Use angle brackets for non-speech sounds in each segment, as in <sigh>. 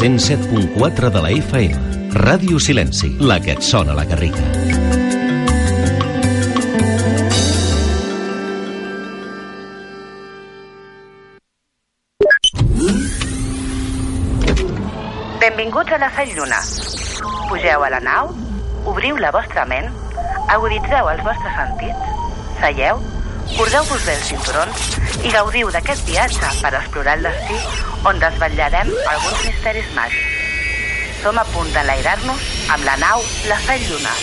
107.4 de la FM. Ràdio Silenci, la que et sona la Garriga. Benvinguts a la Fell Lluna. Pugeu a la nau, obriu la vostra ment, aguditzeu els vostres sentits, seieu, cordeu-vos bé els cinturons i gaudiu d'aquest viatge per explorar el destí on desvetllarem alguns misteris màgics. Som a punt d'enlairar-nos amb la nau La Fell Lluna.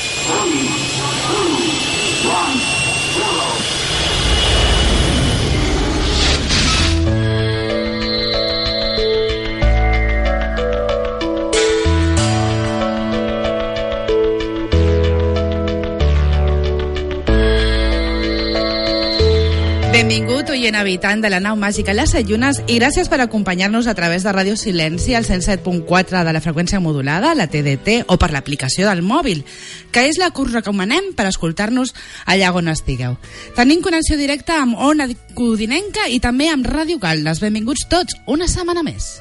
Benvingut, oient habitant de la nau màgica Les Llunes i gràcies per acompanyar-nos a través de Ràdio Silenci al 107.4 de la freqüència modulada, la TDT o per l'aplicació del mòbil, que és la que us recomanem per escoltar-nos allà on estigueu. Tenim connexió directa amb Ona Codinenca i també amb Ràdio Caldes. Benvinguts tots, una setmana més.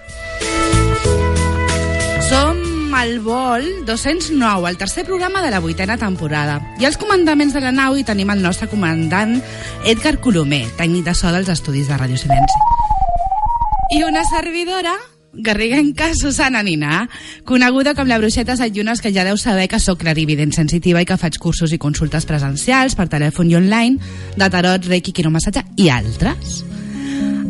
Som al vol 209, el tercer programa de la vuitena temporada. I als comandaments de la nau hi tenim el nostre comandant Edgar Colomer, tècnic de so dels estudis de Ràdio Silenci. I una servidora, garriguenca Susana Nina, coneguda com la bruixeta Llunes, que ja deu saber que sóc clarivident sensitiva i que faig cursos i consultes presencials per telèfon i online de tarot, reiki, quiromassatge i altres.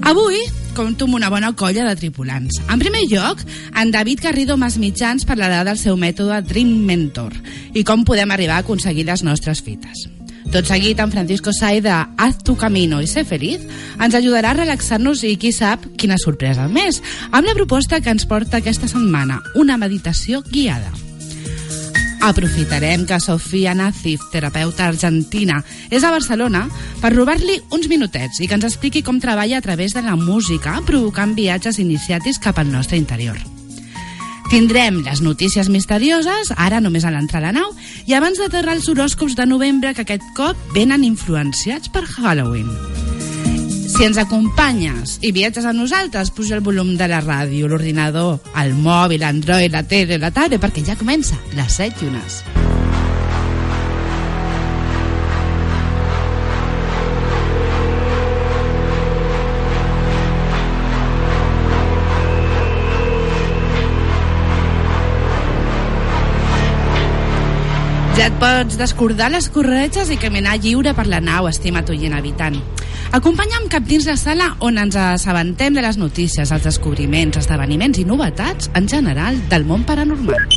Avui compto amb una bona colla de tripulants. En primer lloc, en David Garrido Mas Mitjans parlarà del seu mètode Dream Mentor i com podem arribar a aconseguir les nostres fites. Tot seguit, en Francisco Sai de Haz tu camino i sé feliz ens ajudarà a relaxar-nos i qui sap quina sorpresa més, amb la proposta que ens porta aquesta setmana, una meditació guiada. Aprofitarem que Sofia Nazif, terapeuta argentina, és a Barcelona per robar-li uns minutets i que ens expliqui com treballa a través de la música provocant viatges iniciàtics cap al nostre interior. Tindrem les notícies misterioses, ara només a l'entrar a la nau, i abans d'aterrar els horòscops de novembre que aquest cop venen influenciats per Halloween. Si ens acompanyes i viatges amb nosaltres, puja el volum de la ràdio, l'ordinador, el mòbil, l'Android, la tele, la tablet, perquè ja comença les 7 llunes. Ja et pots descordar les corretges i caminar lliure per la nau, estimat oient habitant. Acompanya'm cap dins la sala on ens assabentem de les notícies, els descobriments, esdeveniments i novetats en general del món paranormal.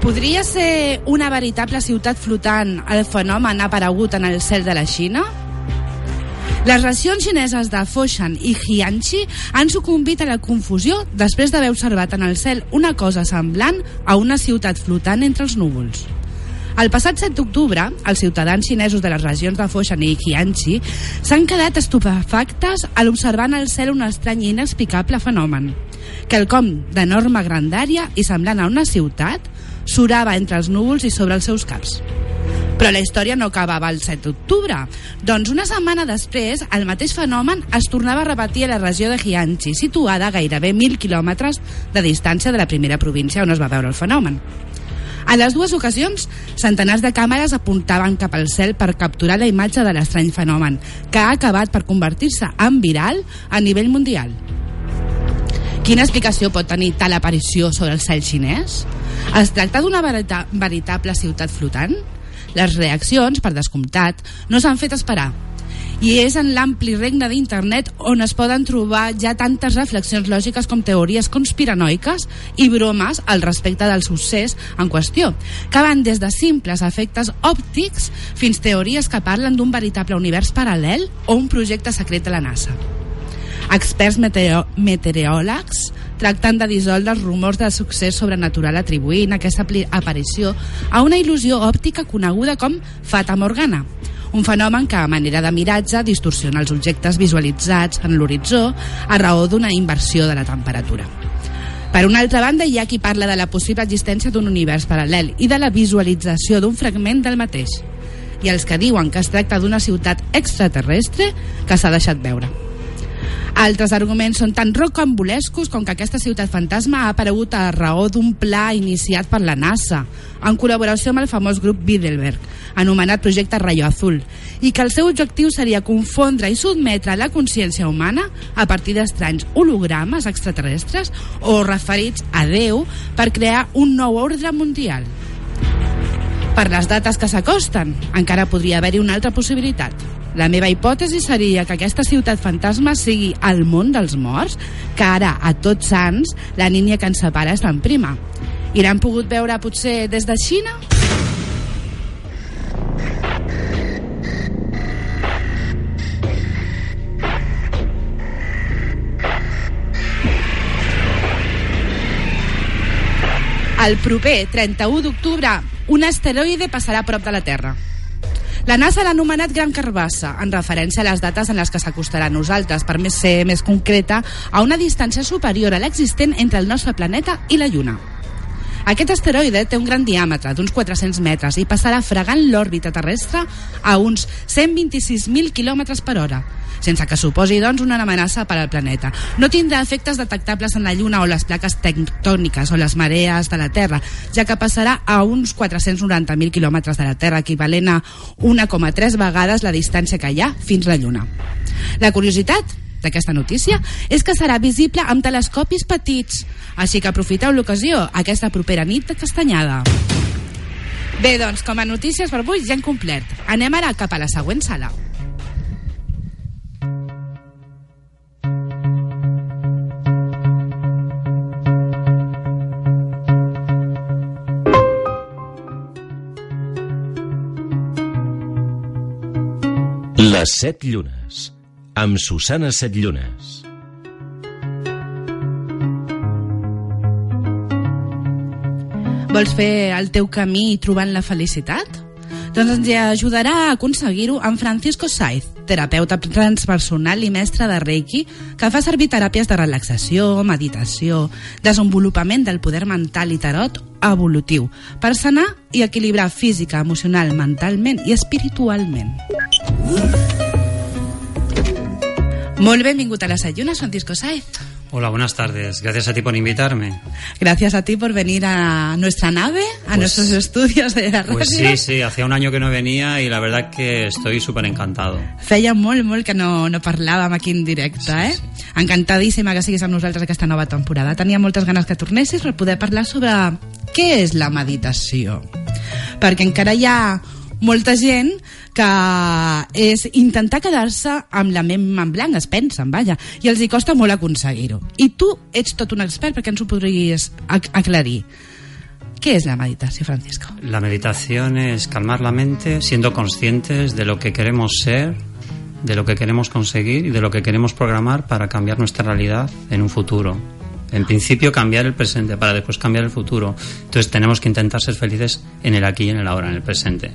Podria ser una veritable ciutat flotant el fenomen aparegut en el cel de la Xina? Les regions xineses de Foshan i Jiangxi han sucumbit a la confusió després d'haver observat en el cel una cosa semblant a una ciutat flotant entre els núvols. El passat 7 d'octubre, els ciutadans xinesos de les regions de Foshan i Jiangxi s'han quedat estupefactes a l'observar en el cel un estrany i inexplicable fenomen. Quelcom d'enorme grandària i semblant a una ciutat surava entre els núvols i sobre els seus caps. Però la història no acabava el 7 d'octubre. Doncs una setmana després, el mateix fenomen es tornava a repetir a la regió de Jiangxi, situada a gairebé 1.000 quilòmetres de distància de la primera província on es va veure el fenomen. A les dues ocasions, centenars de càmeres apuntaven cap al cel per capturar la imatge de l'estrany fenomen, que ha acabat per convertir-se en viral a nivell mundial. Quina explicació pot tenir tal aparició sobre el cel xinès? Es tracta d'una verita veritable ciutat flotant? Les reaccions, per descomptat, no s'han fet esperar. I és en l'ampli regne d'internet on es poden trobar ja tantes reflexions lògiques com teories conspiranoiques i bromes al respecte del succés en qüestió, que van des de simples efectes òptics fins teories que parlen d'un veritable univers paral·lel o un projecte secret de la NASA. Experts meteoro meteoròlegs tractant de dissoldre els rumors de succés sobrenatural atribuint aquesta aparició a una il·lusió òptica coneguda com Fata Morgana, un fenomen que a manera de miratge distorsiona els objectes visualitzats en l'horitzó a raó d'una inversió de la temperatura. Per una altra banda, hi ha qui parla de la possible existència d'un univers paral·lel i de la visualització d'un fragment del mateix, i els que diuen que es tracta d'una ciutat extraterrestre que s'ha deixat veure. Altres arguments són tan rocambolescos com que aquesta ciutat fantasma ha aparegut a raó d'un pla iniciat per la NASA, en col·laboració amb el famós grup Bilderberg, anomenat Projecte Rayo Azul, i que el seu objectiu seria confondre i sotmetre la consciència humana a partir d'estranys hologrames extraterrestres o referits a Déu per crear un nou ordre mundial. Per les dates que s'acosten, encara podria haver-hi una altra possibilitat. La meva hipòtesi seria que aquesta ciutat fantasma sigui el món dels morts, que ara, a tots sants, la línia que ens separa és tan prima. I l'han pogut veure potser des de Xina? El proper 31 d'octubre, un asteroide passarà a prop de la Terra. La NASA l'ha anomenat Gran Carbassa, en referència a les dates en les que s'acostarà a nosaltres, per més ser més concreta, a una distància superior a l'existent entre el nostre planeta i la Lluna. Aquest asteroide té un gran diàmetre d'uns 400 metres i passarà fregant l'òrbita terrestre a uns 126.000 km per hora, sense que suposi, doncs, una amenaça per al planeta. No tindrà efectes detectables en la Lluna o les plaques tectòniques o les marees de la Terra, ja que passarà a uns 490.000 quilòmetres de la Terra, equivalent a 1,3 vegades la distància que hi ha fins a la Lluna. La curiositat d'aquesta notícia és que serà visible amb telescopis petits, així que aprofiteu l'ocasió aquesta propera nit de castanyada. Bé, doncs, com a notícies per avui ja hem complert. Anem ara cap a la següent sala. Les set llunes, amb Susana Set Llunes. Vols fer el teu camí trobant la felicitat? Doncs ens ajudarà a aconseguir-ho en Francisco Saiz, terapeuta transpersonal i mestre de Reiki, que fa servir teràpies de relaxació, meditació, desenvolupament del poder mental i tarot evolutiu, per sanar i equilibrar física, emocional, mentalment i espiritualment. Molt benvingut a les Ayunas, Francisco Saez. Hola, buenas tardes. Gracias a ti por invitarme. Gracias a ti por venir a nuestra nave, a Pues- nuestros estudios de la radio. Pues sí, sí, hacía un año que no venía y la verdad que estoy súper encantado. Feia molt, molt que no, no parlàvem aquí en directe, eh? Encantadíssima que siguis amb nosaltres aquesta nova temporada. Tenia moltes ganes que tornessis per poder parlar sobre què és la meditació. Perquè encara hi ha molta gent que és intentar quedar-se amb la ment en blanc, es pensen, vaja, i els hi costa molt aconseguir-ho. I tu ets tot un expert perquè ens ho podries ac- aclarir. Què és la meditació, Francisco? La meditación es calmar la mente siendo conscientes de lo que queremos ser, de lo que queremos conseguir y de lo que queremos programar para cambiar nuestra realidad en un futuro. En principio cambiar el presente para después cambiar el futuro. Entonces tenemos que intentar ser felices en el aquí y en el ahora, en el presente.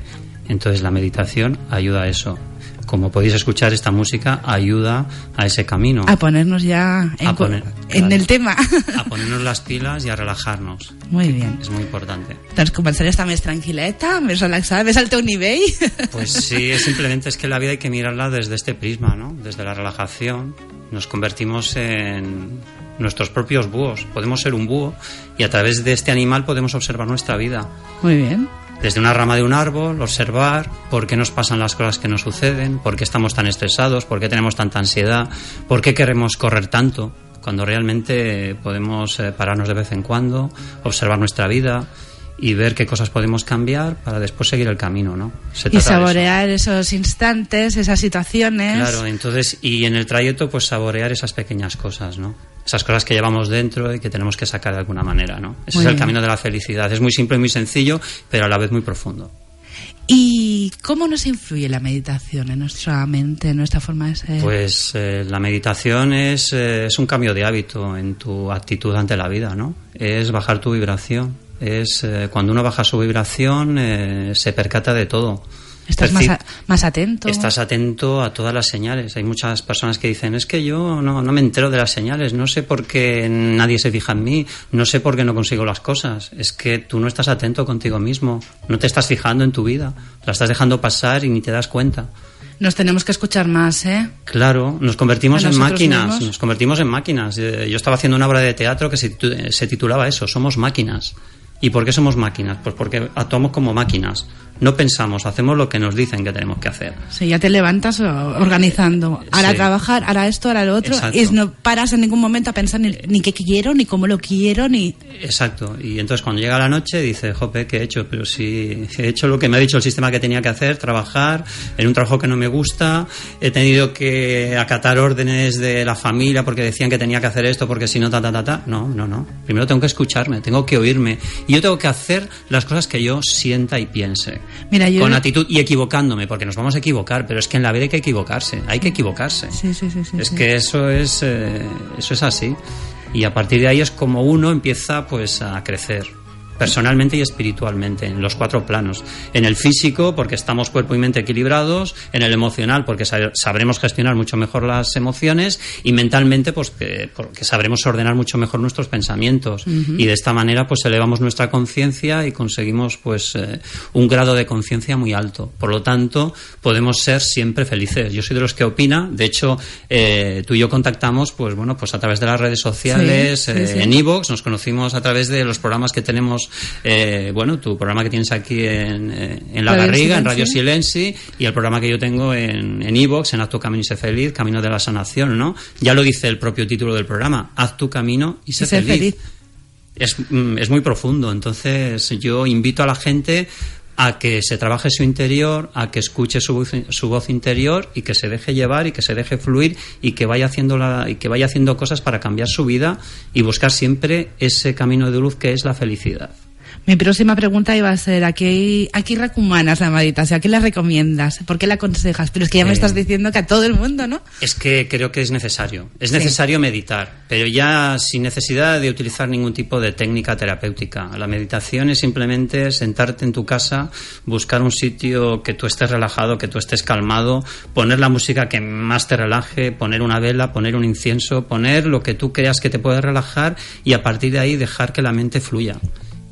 Entonces la meditación ayuda a eso. Como podéis escuchar, esta música ayuda a ese camino. A ponernos ya en, poner, en el tema. A ponernos las pilas y a relajarnos. Muy bien. Es muy importante. Doncs començaré a estar més tranquil·leta, més relaxada, més al teu nivell. <laughs> Pues sí, es simplemente es que la vida hay que mirarla desde este prisma, ¿no? Desde la relajación. Nos convertimos en nuestros propios búhos. Podemos ser un búho y a través de este animal podemos observar nuestra vida. Muy bien. Desde una rama de un árbol, observar por qué nos pasan las cosas que nos suceden, por qué estamos tan estresados, por qué tenemos tanta ansiedad, por qué queremos correr tanto, cuando realmente podemos eh, pararnos de vez en cuando, observar nuestra vida y ver qué cosas podemos cambiar para después seguir el camino, ¿no? Se Y trata de eso. saborear esos instantes, esas situaciones. Claro, entonces, y en el trayecto, pues saborear esas pequeñas cosas, ¿no? Esas cosas que llevamos dentro y que tenemos que sacar de alguna manera, ¿no? Ese Muy es el bien. camino de la felicidad. Es muy simple y muy sencillo, pero a la vez muy profundo. ¿Y cómo nos influye la meditación en nuestra mente, en nuestra forma de ser? Pues eh, la meditación es, eh, es un cambio de hábito en tu actitud ante la vida, ¿no? Es bajar tu vibración. Es eh, cuando uno baja su vibración eh, se percata de todo. Estás Es más, decir, a- más atento. Estás atento a todas las señales. Hay muchas personas que dicen, es que yo no, no me entero de las señales, no sé por qué nadie se fija en mí, no sé por qué no consigo las cosas. Es que tú no estás atento contigo mismo, no te estás fijando en tu vida, la estás dejando pasar y ni te das cuenta. Nos tenemos que escuchar más, ¿eh? Claro, nos convertimos ¿A en máquinas, mismos? nos convertimos en máquinas. Eh, Yo estaba haciendo una obra de teatro que se titulaba eso, Somos máquinas. ¿Y por qué somos máquinas? Pues porque actuamos como máquinas. No pensamos, hacemos lo que nos dicen que tenemos que hacer. Sí, ya te levantas organizando. Ahora Sí. trabajar, ahora esto, ahora lo otro. Exacto. Y no paras en ningún momento a pensar ni, ni qué quiero, ni cómo lo quiero, ni... Exacto. Y entonces cuando llega la noche dice, jope, ¿qué he hecho? Pero si he hecho lo que me ha dicho el sistema que tenía que hacer, trabajar en un trabajo que no me gusta, he tenido que acatar órdenes de la familia porque decían que tenía que hacer esto porque si no, ta, ta, ta, ta. No, no, no. Primero tengo que escucharme, tengo que oírme. Y yo tengo que hacer las cosas que yo sienta y piense. Mira, yo... Con actitud y equivocándome, porque nos vamos a equivocar, pero es que en la vida hay que equivocarse, hay que equivocarse. Sí, sí, sí, sí, es que eso es, eh, eso es así. Y a partir de ahí es como uno empieza pues a crecer personalmente y espiritualmente en los cuatro planos. En el físico porque estamos cuerpo y mente equilibrados en el emocional porque sa- sabremos gestionar mucho mejor las emociones y mentalmente pues que, porque sabremos ordenar mucho mejor nuestros pensamientos. Y de esta manera pues elevamos nuestra conciencia y conseguimos pues eh, un grado de conciencia muy alto. Por lo tanto podemos ser siempre felices. Yo soy de los que opina de hecho eh, tú y yo contactamos pues bueno pues a través de las redes sociales Sí, sí, eh, sí. en Evox, nos conocimos a través de los programas que tenemos, eh, bueno, tu programa que tienes aquí en, eh, en La Radio Garriga, en. Radio Silenci, y el programa que yo tengo en en Evox, en Haz tu camino y sé feliz, Camino de la Sanación, ¿no? Ya lo dice el propio título del programa, Haz tu camino y sé Y sé feliz. feliz. Es, mm, es muy profundo, entonces yo invito a la gente a que se trabaje su interior, a que escuche su voz, su voz interior y que se deje llevar y que se deje fluir y que vaya haciendo la, y que vaya haciendo cosas para cambiar su vida y buscar siempre ese camino de luz que es la felicidad. Mi próxima pregunta iba a ser, ¿a qué, a qué recomanas la meditación? ¿A qué la recomiendas? ¿Por qué la aconsejas? Pero es que ya me Eh, estás diciendo que a todo el mundo, ¿no? Es que creo que es necesario. Es Sí. necesario meditar, pero ya sin necesidad de utilizar ningún tipo de técnica terapéutica. La meditación es simplemente sentarte en tu casa, buscar un sitio que tú estés relajado, que tú estés calmado, poner la música que más te relaje, poner una vela, poner un incienso, poner lo que tú creas que te puede relajar y a partir de ahí dejar que la mente fluya.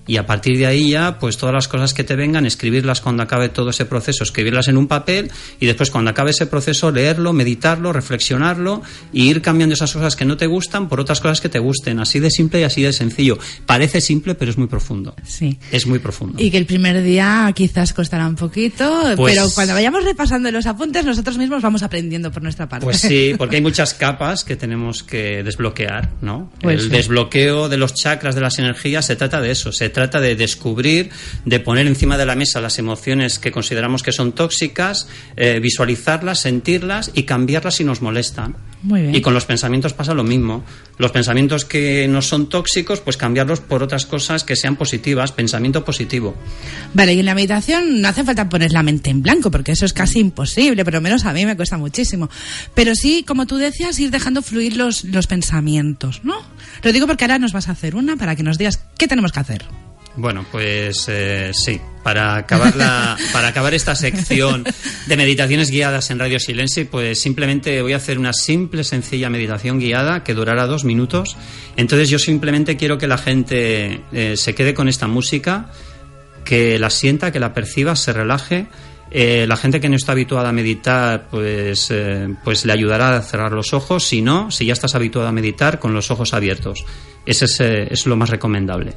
Y a partir de ahí ya, pues todas las cosas que te vengan, escribirlas cuando acabe todo ese proceso, escribirlas en un papel y después cuando acabe ese proceso leerlo, meditarlo, reflexionarlo y ir cambiando esas cosas que no te gustan por otras cosas que te gusten. Así de simple y así de sencillo. Parece simple, pero es muy profundo. Sí. Es muy profundo. Y que el primer día quizás costará un poquito, Pues- pero cuando vayamos repasando los apuntes, nosotros mismos vamos aprendiendo por nuestra parte. Pues sí, <laughs> porque hay muchas capas que tenemos que desbloquear, ¿no? Pues el sí. desbloqueo de los chakras de las energías se trata de eso, se trata de descubrir, de poner encima de la mesa las emociones que consideramos que son tóxicas, eh, visualizarlas, sentirlas y cambiarlas si nos molestan. Muy bien. Y con los pensamientos pasa lo mismo. Los pensamientos que no son tóxicos, pues cambiarlos por otras cosas que sean positivas, pensamiento positivo. Vale, y en la meditación no hace falta poner la mente en blanco, porque eso es casi imposible, pero menos a mí me cuesta muchísimo. Pero sí, como tú decías, ir dejando fluir los, los pensamientos, ¿no? Lo digo porque ahora nos vas a hacer una para que nos digas qué tenemos que hacer. Bueno, pues eh, sí, para acabar, la, <laughs> para acabar esta sección de meditaciones guiadas en Radio Silencio, pues simplemente voy a hacer una simple, sencilla meditación guiada que durará dos minutos. Entonces yo simplemente quiero que la gente eh, se quede con esta música, que la sienta, que la perciba, se relaje. Eh, la gente que no está habituada a meditar, pues, eh, pues le ayudará a cerrar los ojos. Si no, si ya estás habituado a meditar, con los ojos abiertos. Ese es, eh, es lo más recomendable.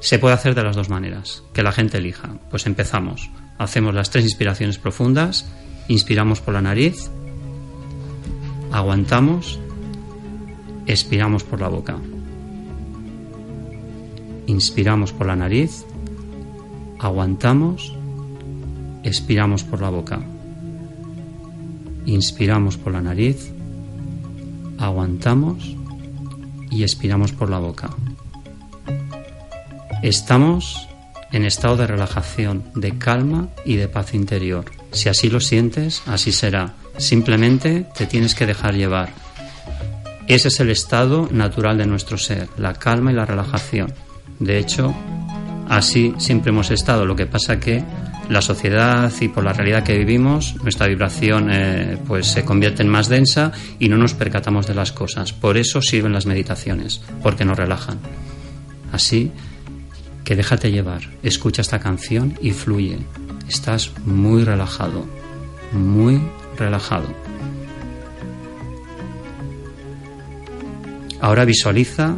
Se puede hacer de las dos maneras, que la gente elija. Pues empezamos. Hacemos las tres inspiraciones profundas. Inspiramos por la nariz, aguantamos, expiramos por la boca. Inspiramos por la nariz, aguantamos, expiramos por la boca. Inspiramos por la nariz, aguantamos y expiramos por la boca. Estamos en estado de relajación, de calma y de paz interior. Si así lo sientes, así será. Simplemente te tienes que dejar llevar. Ese es el estado natural de nuestro ser, la calma y la relajación. De hecho, así siempre hemos estado. Lo que pasa que la sociedad y por la realidad que vivimos, nuestra vibración eh, pues se convierte en más densa y no nos percatamos de las cosas. Por eso sirven las meditaciones, porque nos relajan. Así que déjate llevar, escucha esta canción y fluye. Estás muy relajado, muy relajado. Ahora visualiza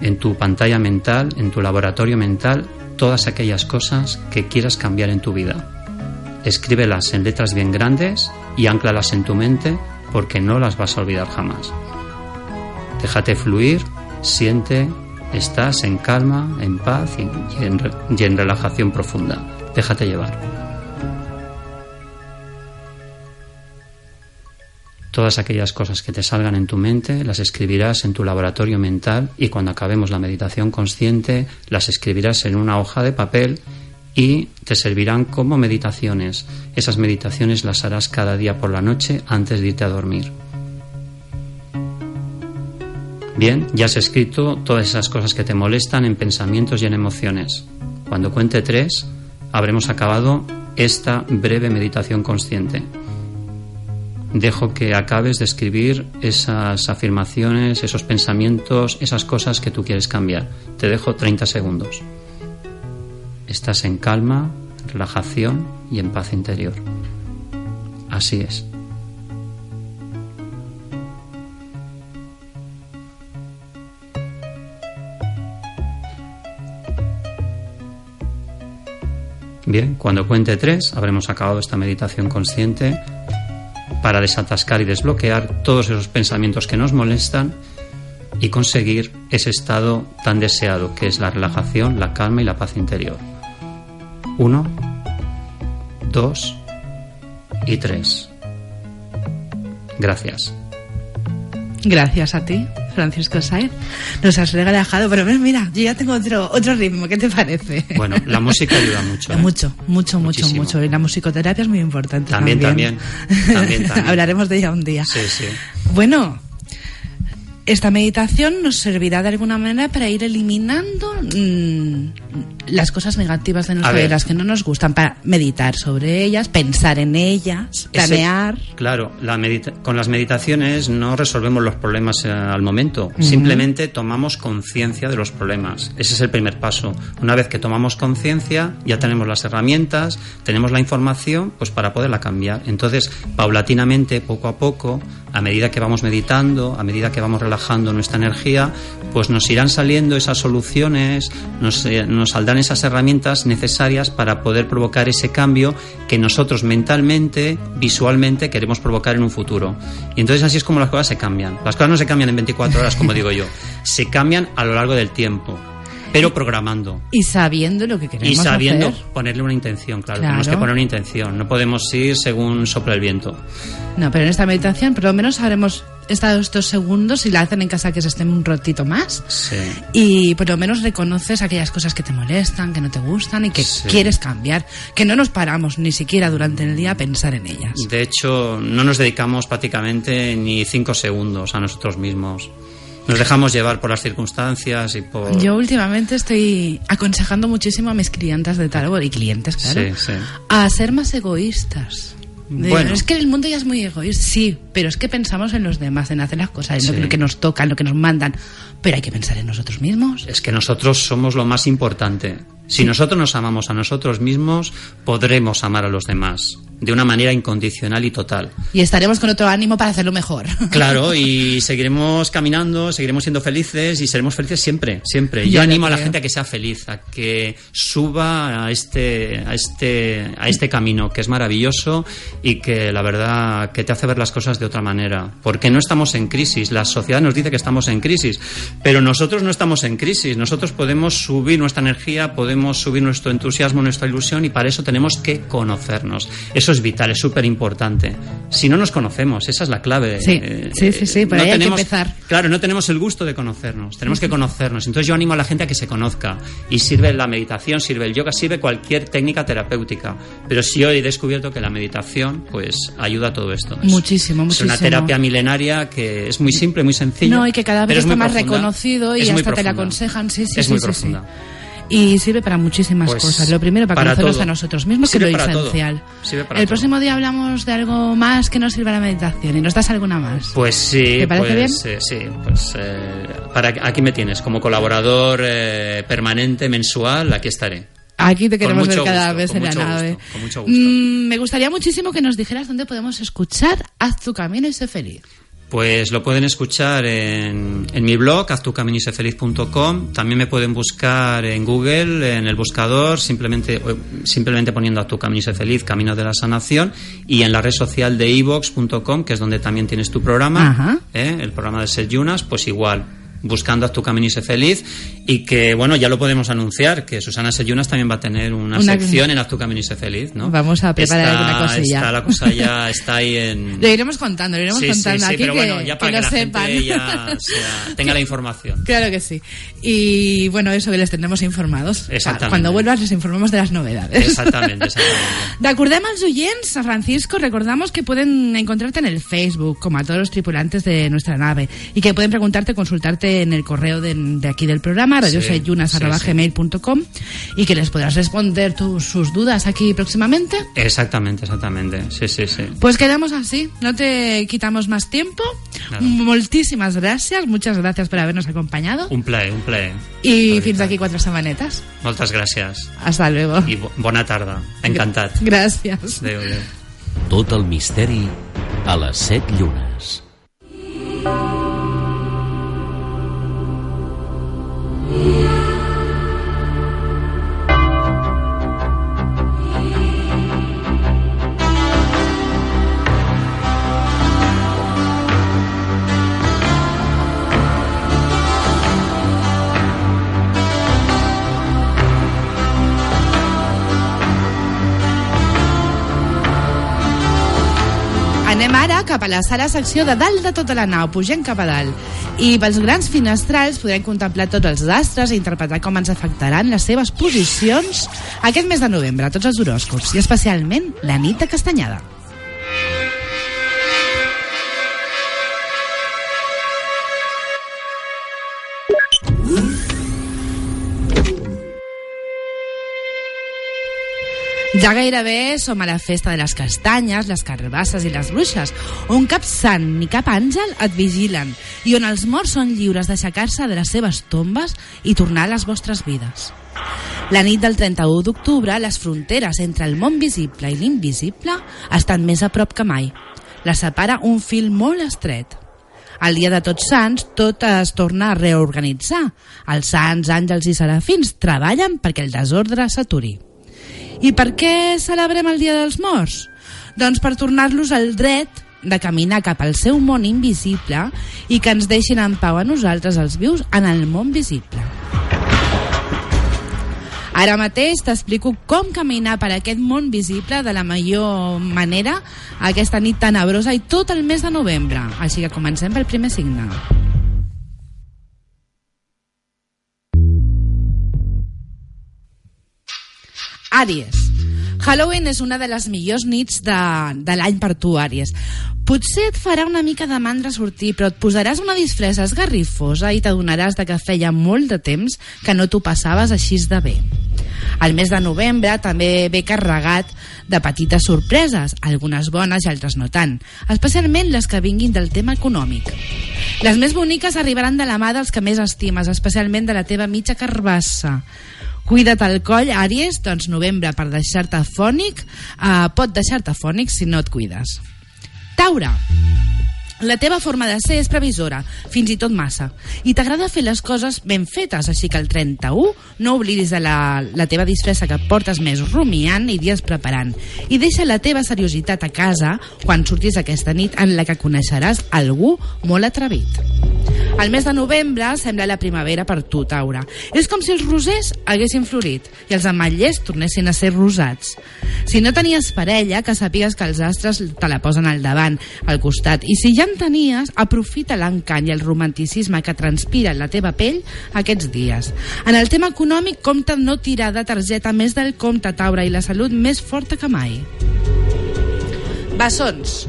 en tu pantalla mental, en tu laboratorio mental, todas aquellas cosas que quieras cambiar en tu vida. Escríbelas en letras bien grandes y anclalas en tu mente porque no las vas a olvidar jamás. Déjate fluir, siente, estás en calma, en paz y, en, y en relajación profunda. Déjate llevar. Todas aquellas cosas que te salgan en tu mente las escribirás en tu laboratorio mental y cuando acabemos la meditación consciente las escribirás en una hoja de papel y te servirán como meditaciones. Esas meditaciones las harás cada día por la noche antes de irte a dormir. Bien, ya has escrito todas esas cosas que te molestan en pensamientos y en emociones. Cuando cuente tres, habremos acabado esta breve meditación consciente dejo que acabes de escribir esas afirmaciones, esos pensamientos, esas cosas que tú quieres cambiar. Te dejo 30 segundos. Estás en calma, relajación y en paz interior. Así es. Bien, cuando cuente tres, habremos acabado esta meditación consciente para desatascar y desbloquear todos esos pensamientos que nos molestan y conseguir ese estado tan deseado que es la relajación, la calma y la paz interior. Uno, dos y tres. Gracias. Gracias a ti. Francisco Saez. Nos has regalado, pero mira, yo ya tengo otro, otro ritmo, ¿qué te parece? Bueno, la música ayuda mucho. ¿eh? Mucho, mucho, mucho, mucho. Y la musicoterapia es muy importante. También, también. también, <laughs> también. Hablaremos de ella un día. Sí, sí. Bueno, esta meditación nos servirá de alguna manera para ir eliminando mmm, las cosas negativas de nuestra vida, las que no nos gustan, para meditar sobre ellas, pensar en ellas, planear. Ese, claro, la con las meditaciones no resolvemos los problemas eh, al momento, uh -huh. simplemente tomamos conciencia de los problemas. Ese es el primer paso. Una vez que tomamos conciencia, ya tenemos las herramientas, tenemos la información, pues para poderla cambiar. Entonces, paulatinamente, poco a poco, a medida que vamos meditando, a medida que vamos relajando nuestra energía, pues nos irán saliendo esas soluciones, nos, eh, nos saldrán esas herramientas necesarias para poder provocar ese cambio que nosotros mentalmente, visualmente queremos provocar en un futuro. Y entonces así es como las cosas se cambian. Las cosas no se cambian en 24 horas, como digo yo, <laughs> se cambian a lo largo del tiempo pero programando. Y sabiendo lo que queremos Y sabiendo hacer. ponerle una intención, claro, Claro. Tenemos que poner una intención. No podemos ir según sopla el viento. No, pero en esta meditación por lo menos habremos estado estos segundos y la hacen en casa que se estén un ratito más. Sí. Y por lo menos reconoces aquellas cosas que te molestan, que no te gustan y que Sí. quieres cambiar. Que no nos paramos ni siquiera durante el día a pensar en ellas. De hecho, no nos dedicamos prácticamente ni cinco segundos a nosotros mismos. Nos dejamos llevar por las circunstancias y por... Yo últimamente estoy aconsejando muchísimo a mis clientas de tarot y clientes, claro, Sí, sí. a ser más egoístas. Bueno. Es que el mundo ya es muy egoísta, sí, pero es que pensamos en los demás, en hacer las cosas, en Sí. lo que nos toca, en lo que nos mandan, pero hay que pensar en nosotros mismos. Es que nosotros somos lo más importante. Si nosotros nos amamos a nosotros mismos, podremos amar a los demás de una manera incondicional y total. Y estaremos con otro ánimo para hacerlo mejor. <laughs> Claro, y <laughs> seguiremos caminando, seguiremos siendo felices y seremos felices siempre, siempre. Yo animo a la gente a que sea feliz, a que suba a este, a este, a este camino que es maravilloso y que la verdad que te hace ver las cosas de otra manera. Porque no estamos en crisis, la sociedad nos dice que estamos en crisis, pero nosotros no estamos en crisis. Nosotros podemos subir nuestra energía, podemos subir nuestro entusiasmo, nuestra ilusión y para eso tenemos que conocernos. Eso es vital, es súper importante. Si no nos conocemos, esa es la clave. Sí, Eh, sí, sí, sí, por ahí hay que empezar. Claro, no tenemos el gusto de conocernos, tenemos que conocernos. Entonces yo animo a la gente a que se conozca y sirve la meditación, sirve el yoga, sirve cualquier técnica terapéutica. Pero sí hoy he descubierto que la meditación pues ayuda a todo esto. Es- Muchísimo, Es una muchísimo. terapia milenaria que es muy simple, muy sencilla. No, y que cada vez es está más profunda. reconocido y Es hasta te la aconsejan. Sí, sí, Es sí, muy profunda. Y sirve para muchísimas Pues, cosas. Lo primero, para, para conocernos todo. a nosotros mismos, que es lo esencial. El todo. próximo día hablamos de algo más que nos sirva la meditación. ¿Y nos das alguna más? Pues sí, ¿Te parece pues, eh, sí, pues eh, para aquí me tienes como colaborador eh, permanente mensual, aquí estaré. Aquí te queremos ver cada gusto, vez en la nave. gusto, con mucho gusto. Mm, me gustaría muchísimo que nos dijeras dónde podemos escuchar Haz tu camino y sé feliz. Pues lo pueden escuchar en, en mi blog, haztucaminosefeliz.com. También me pueden buscar en Google, en el buscador, simplemente, simplemente poniendo a tu camino y sé feliz, Camino de la Sanación. Y en la red social de evox.com, que es donde también tienes tu programa. ¿eh? el programa de Set Yunas, pues igual buscando a tu camino y sé feliz y que bueno ya lo podemos anunciar que Susana Seyunas también va a tener una, Una- sección en Haz tu camino y sé feliz ¿no? Vamos a preparar Está- alguna cosilla. está la cosa ya está ahí en <laughs> Lo iremos contando, lo iremos Sí, sí, contando sí, aquí pero que, bueno, ya para que que, lo la sepan. gente ya sea- tenga la <laughs> información. Claro que sí. Y bueno, eso que les tendremos informados. Exactamente. Cuando vuelvas les informamos de las novedades. Exactamente, <laughs> exactamente. D'acordem als oients, a Francisco, recordamos que pueden encontrarte en el Facebook, como a todos los tripulantes de nuestra nave, y que pueden preguntarte, consultarte en el correo de, de aquí del programa, Sí, radioseyunas.gmail.com, y que les podrás responder tus, sus dudas aquí próximamente. Exactamente, exactamente. Sí, sí, sí. Pues quedamos así, no te quitamos más tiempo. Nada. Moltíssimes gràcies, muchas gracias por habernos acompañado. Un plaer, un plaer. Y La fins veritat. aquí quatre setmanetes. Moltes gràcies. Hasta luego. I bo bona tarda. Encantat. Gràcies. Adéu, adéu. Tot el misteri a les set llunes. Yeah. Anem ara cap a la sala secció de dalt de tota la nau, pugem cap a dalt. I pels grans finestrals podrem contemplar tots els astres i interpretar com ens afectaran les seves posicions aquest mes de novembre, tots els horòscops, i especialment la nit de castanyada. Ja gairebé som a la festa de les castanyes, les carbasses i les bruixes, on cap sant ni cap àngel et vigilen i on els morts són lliures d'aixecar-se de les seves tombes i tornar a les vostres vides. La nit del 31 d'octubre, les fronteres entre el món visible i l'invisible estan més a prop que mai. Les separa un fil molt estret. El dia de Tots Sants tot es torna a reorganitzar. Els sants, àngels i serafins treballen perquè el desordre s'aturi. I per què celebrem el Dia dels Morts? Doncs per tornar-los al dret de caminar cap al seu món invisible i que ens deixin en pau a nosaltres, els vius, en el món visible. Ara mateix t'explico com caminar per aquest món visible de la millor manera aquesta nit tenebrosa i tot el mes de novembre. Així que comencem pel primer signe. Àries. Halloween és una de les millors nits de, de l'any per tu, Àries. Potser et farà una mica de mandra sortir, però et posaràs una disfressa esgarrifosa i t'adonaràs de que feia molt de temps que no t'ho passaves així de bé. El mes de novembre també ve carregat de petites sorpreses, algunes bones i altres no tant, especialment les que vinguin del tema econòmic. Les més boniques arribaran de la mà dels que més estimes, especialment de la teva mitja carbassa. Cuida't el coll, Àries, doncs novembre per deixar-te fònic, eh, pot deixar-te fònic si no et cuides. Taure, la teva forma de ser és previsora, fins i tot massa, i t'agrada fer les coses ben fetes, així que el 31 no oblidis de la, la teva disfressa que portes mesos rumiant i dies preparant, i deixa la teva seriositat a casa quan surtis aquesta nit en la que coneixeràs algú molt atrevit. El mes de novembre sembla la primavera per tu, Taura. És com si els rosers haguessin florit i els ametllers tornessin a ser rosats. Si no tenies parella, que sàpigues que els astres te la posen al davant, al costat. I si ja en tenies, aprofita l'encant i el romanticisme que transpira la teva pell aquests dies. En el tema econòmic, compta no tirar de targeta més del compte, Taura, i la salut més forta que mai. Bessons.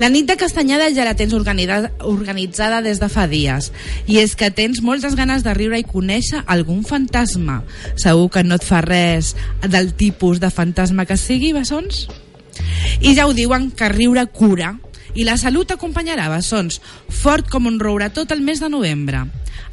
La nit de castanyada ja la tens organitzada des de fa dies i és que tens moltes ganes de riure i conèixer algun fantasma. Segur que no et fa res del tipus de fantasma que sigui, bessons? I ja ho diuen que riure cura i la salut t'acompanyarà, bessons, fort com un roure tot el mes de novembre.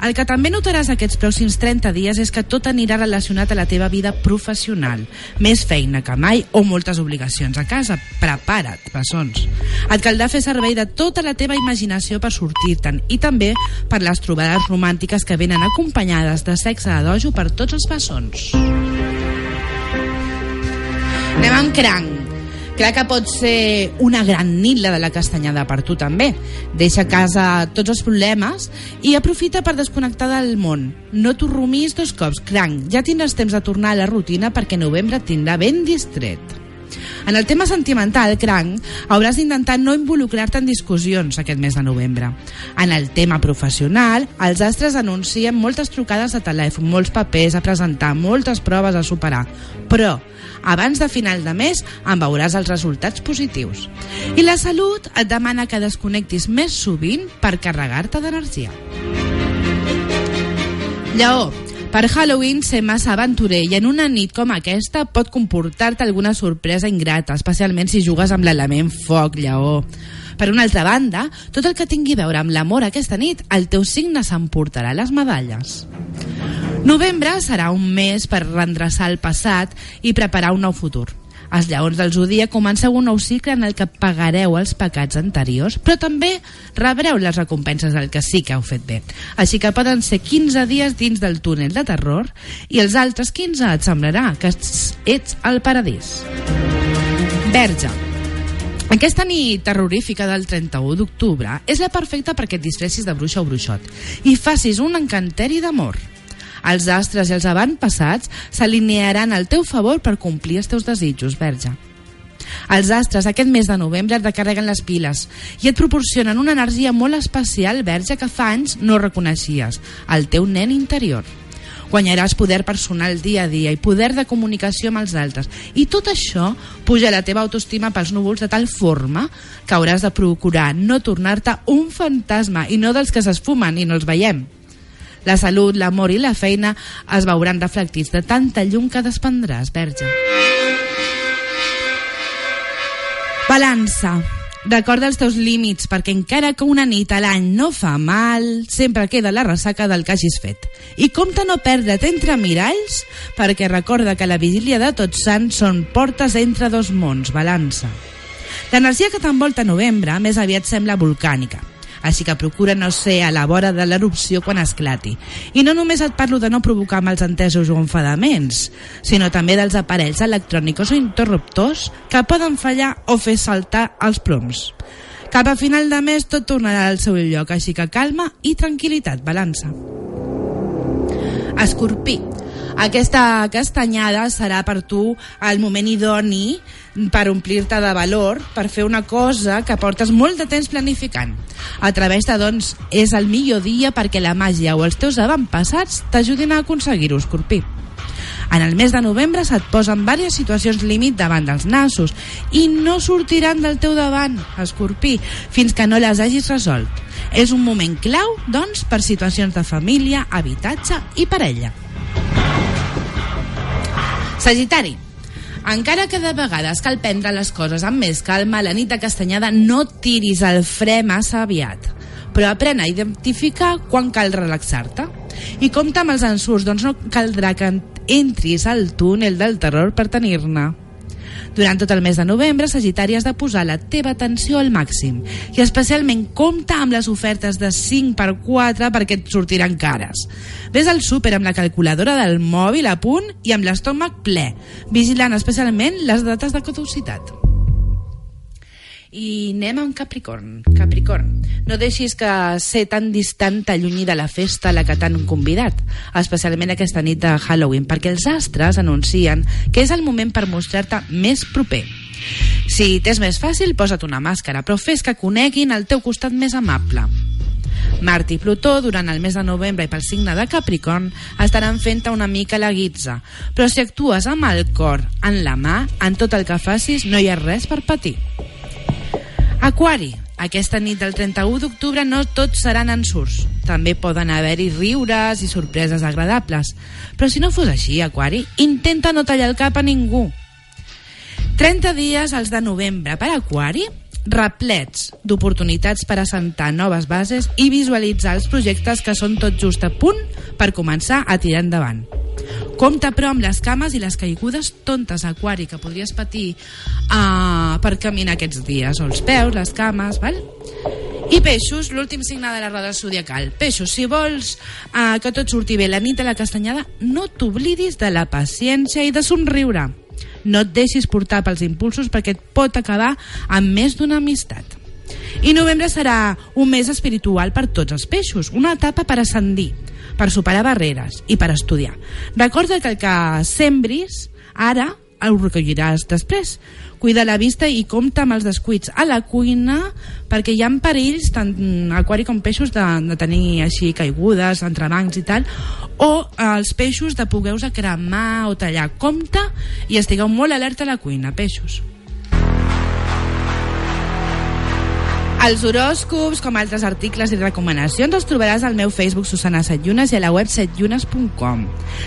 El que també notaràs aquests pròxims 30 dies és que tot anirà relacionat a la teva vida professional. Més feina que mai o moltes obligacions a casa. Prepara't, bessons. Et caldrà fer servei de tota la teva imaginació per sortir-te'n i també per les trobades romàntiques que venen acompanyades de sexe de dojo per tots els bessons. Anem amb cranc. Clar que pot ser una gran nit la de la castanyada per tu també. Deixa a casa tots els problemes i aprofita per desconnectar del món. No t'ho rumis dos cops, cranc. Ja tindràs temps de tornar a la rutina perquè novembre tindrà ben distret. En el tema sentimental, cranc, hauràs d'intentar no involucrar-te en discussions aquest mes de novembre. En el tema professional, els astres anuncien moltes trucades de telèfon, molts papers a presentar, moltes proves a superar. Però, abans de final de mes, en veuràs els resultats positius. I la salut et demana que desconnectis més sovint per carregar-te d'energia. Lleó, per Halloween ser massa aventurer i en una nit com aquesta pot comportar-te alguna sorpresa ingrata, especialment si jugues amb l'element foc, lleó. Per una altra banda, tot el que tingui a veure amb l'amor aquesta nit, el teu signe s'emportarà les medalles. Novembre serà un mes per rendreçar el passat i preparar un nou futur. Els lleons del Zodíac comenceu un nou cicle en el que pagareu els pecats anteriors, però també rebreu les recompenses del que sí que heu fet bé. Així que poden ser 15 dies dins del túnel de terror i els altres 15 et semblarà que ets al paradís. Verge. Aquesta nit terrorífica del 31 d'octubre és la perfecta perquè et disfressis de bruixa o bruixot i facis un encanteri d'amor. Els astres i els avantpassats s'alinearan al teu favor per complir els teus desitjos, verge. Els astres aquest mes de novembre et recarreguen les piles i et proporcionen una energia molt especial, verge, que fa anys no reconeixies, el teu nen interior. Guanyaràs poder personal dia a dia i poder de comunicació amb els altres. I tot això puja la teva autoestima pels núvols de tal forma que hauràs de procurar no tornar-te un fantasma i no dels que s'esfumen i no els veiem. La salut, l'amor i la feina es veuran reflectits de tanta llum que despendràs, verge. Balança. Recorda els teus límits, perquè encara que una nit a l'any no fa mal, sempre queda la ressaca del que hagis fet. I compta no perdre't entre miralls, perquè recorda que la vigília de Tots Sants són portes entre dos mons, balança. L'energia que t'envolta novembre més aviat sembla volcànica, així que procura no ser a la vora de l'erupció quan esclati. I no només et parlo de no provocar malsentesos o enfadaments, sinó també dels aparells electrònics o interruptors que poden fallar o fer saltar els ploms. Cap a final de mes tot tornarà al seu lloc, així que calma i tranquil·litat, balança. Escorpí. Aquesta castanyada serà per tu el moment idoni per omplir-te de valor, per fer una cosa que portes molt de temps planificant. A través de, doncs, és el millor dia perquè la màgia o els teus avantpassats t'ajudin a aconseguir-ho, Escorpí. En el mes de novembre se't posen diverses situacions límit davant dels nassos i no sortiran del teu davant, Escorpí, fins que no les hagis resolt. És un moment clau, doncs, per situacions de família, habitatge i parella. Sagitari, encara que de vegades cal prendre les coses amb més calma, la nit de castanyada no tiris el fre massa aviat, però aprèn a identificar quan cal relaxar-te. I compta amb els ensurts, doncs no caldrà que entris al túnel del terror per tenir-ne. Durant tot el mes de novembre, Sagitari, has de posar la teva atenció al màxim i especialment compta amb les ofertes de 5 per 4 perquè et sortiran cares. Ves al súper amb la calculadora del mòbil a punt i amb l'estómac ple, vigilant especialment les dates de caducitat. I anem amb Capricorn. Capricorn, no deixis que ser tan distant t'allunyi de la festa a la que t'han convidat, especialment aquesta nit de Halloween, perquè els astres anuncien que és el moment per mostrar-te més proper. Si t'és més fàcil, posa't una màscara, però fes que coneguin el teu costat més amable. Mart i Plutó, durant el mes de novembre i pel signe de Capricorn, estaran fent una mica la guitza. Però si actues amb el cor en la mà, en tot el que facis no hi ha res per patir. Aquari, aquesta nit del 31 d'octubre no tots seran ensurts. També poden haver-hi riures i sorpreses agradables. Però si no fos així, Aquari, intenta no tallar el cap a ningú. 30 dies als de novembre per Aquari replets d'oportunitats per assentar noves bases i visualitzar els projectes que són tot just a punt per començar a tirar endavant. Compte, però, amb les cames i les caigudes tontes aquari que podries patir uh, per caminar aquests dies, o els peus, les cames, val? I peixos, l'últim signe de la roda zodiacal. Peixos, si vols uh, que tot surti bé la nit de la castanyada, no t'oblidis de la paciència i de somriure. No et deixis portar pels impulsos perquè et pot acabar amb més d'una amistat. I novembre serà un mes espiritual per tots els peixos, una etapa per ascendir, per superar barreres i per estudiar. Recorda que el que sembris ara ho recolliràs després. Cuida la vista i compta amb els descuits a la cuina perquè hi ha perills tant aquari com peixos de, de tenir així caigudes, entrebancs i tal o els peixos de poder-vos cremar o tallar. Compte i estigueu molt alerta a la cuina, peixos. Els horòscops, com altres articles i recomanacions, els trobaràs al meu Facebook Susana Setllunes i a la web setllunes.com.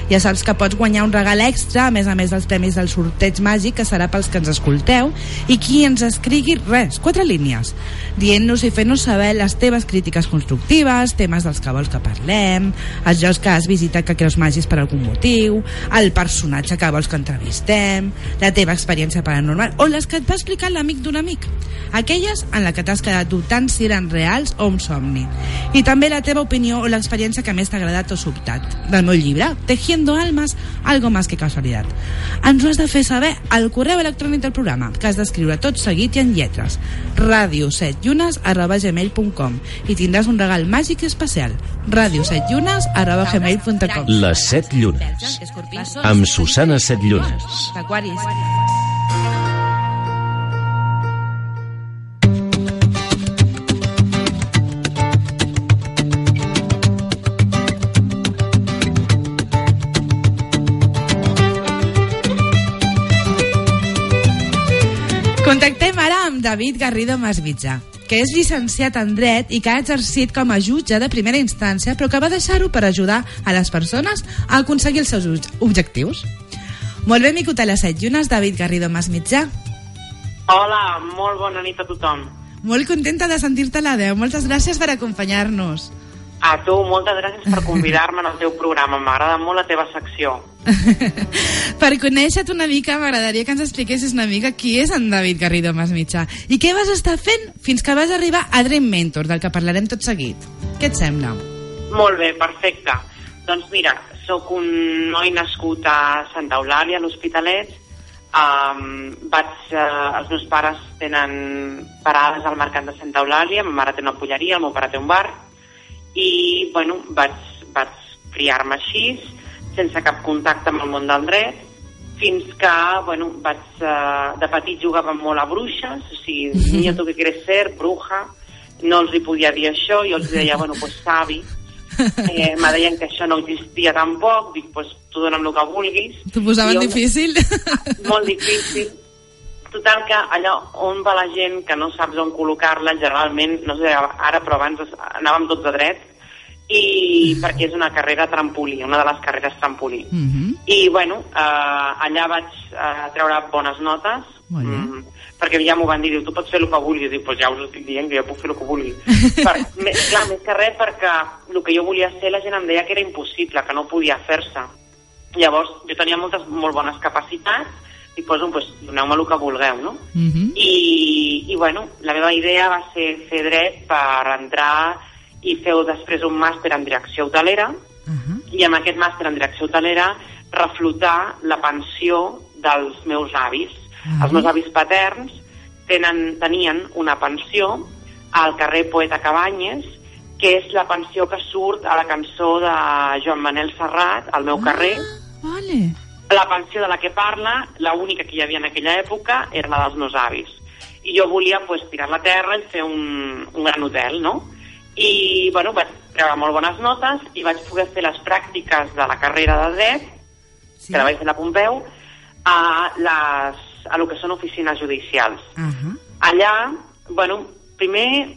Ja saps que pots guanyar un regal extra, a més a més dels premis del sorteig màgic, que serà pels que ens escolteu, i qui ens escrigui res, quatre línies, dient-nos i fent-nos saber les teves crítiques constructives, temes dels que vols que parlem, els jocs que has visitat que creus màgics per algun motiu, el personatge que vols que entrevistem, la teva experiència paranormal, o les que et va explicar l'amic d'un amic, aquelles en la que t'has quedat dubtant si eren reals o un somni. I també la teva opinió o l'experiència que més t'ha agradat o sobtat. Del meu llibre, Tejiendo Almas, algo más que casualitat. Ens ho has de fer saber al correu electrònic del programa, que has d'escriure tot seguit i en lletres. radio7llunes arroba gmail.com i tindràs un regal màgic i especial. radio7llunes arroba gmail.com Les set llunes. Amb Susana Set Llunes. Aquaris. Amb David Garrido Masvitza, que és llicenciat en dret i que ha exercit com a jutge de primera instància, però que va deixar-ho per ajudar a les persones a aconseguir els seus ob- objectius. Molt bé, mico a les set llunes, David Garrido Masmitjà. Hola, molt bona nit a tothom. Molt contenta de sentir-te a la veu. Moltes gràcies per acompanyar-nos. A tu, moltes gràcies per convidar-me en el teu programa. M'agrada molt la teva secció. <laughs> per conèixer-te una mica, m'agradaria que ens expliquessis una mica qui és en David Garrido Masmitjà i què vas estar fent fins que vas arribar a Dream Mentor, del que parlarem tot seguit. Què et sembla? Molt bé, perfecte. Doncs mira, sóc un noi nascut a Santa Eulàlia, a l'Hospitalet. Um, vaig, uh, els meus pares tenen parades al mercat de Santa Eulàlia, ma mare té una polleria, el meu pare té un bar, i bueno, vaig, vaig criar-me així, sense cap contacte amb el món del dret, fins que, bueno, vaig, uh, de petit jugava molt a bruixes, o sigui, <laughs> niño, tu què quieres ser? Bruja. No els hi podia dir això, jo els deia, bueno, pues savi. Eh, me deien que això no existia tampoc, dic, pues tu dona'm el que vulguis. T'ho posaven jo- difícil? molt difícil. Total que allò on va la gent que no saps on col·locar-la, generalment, no sé ara, però abans anàvem tots a dret, i perquè és una carrera trampolí, una de les carreres trampolí. Mhm. I, bueno, eh, allà vaig eh, treure bones notes, bé. mm, perquè ja m'ho van dir, tu pots fer el que vulguis, dic, pues ja us ho estic dient, que jo puc fer el que vulgui. <laughs> per, me, clar, més que res perquè el que jo volia ser la gent em deia que era impossible, que no podia fer-se. Llavors, jo tenia moltes, molt bones capacitats, i pues, pues, doneu-me el que vulgueu, no? Mhm. I, I, bueno, la meva idea va ser fer dret per entrar i fer després un màster en direcció hotelera, Ahà. i amb aquest màster en direcció hotelera reflotar la pensió dels meus avis. Ah. Els meus avis paterns tenen, tenien una pensió al carrer Poeta Cabanyes, que és la pensió que surt a la cançó de Joan Manel Serrat, al meu carrer. Ah, vale. La pensió de la que parla, la única que hi havia en aquella època, era la dels meus avis. I jo volia pues, tirar la terra i fer un, un gran hotel, no? I, bueno, vaig treure molt bones notes i vaig poder fer les pràctiques de la carrera de dret, Sí. que la vaig fer a la Pompeu, a, les, a lo que són oficines judicials. Ahà. Allà, bueno, primer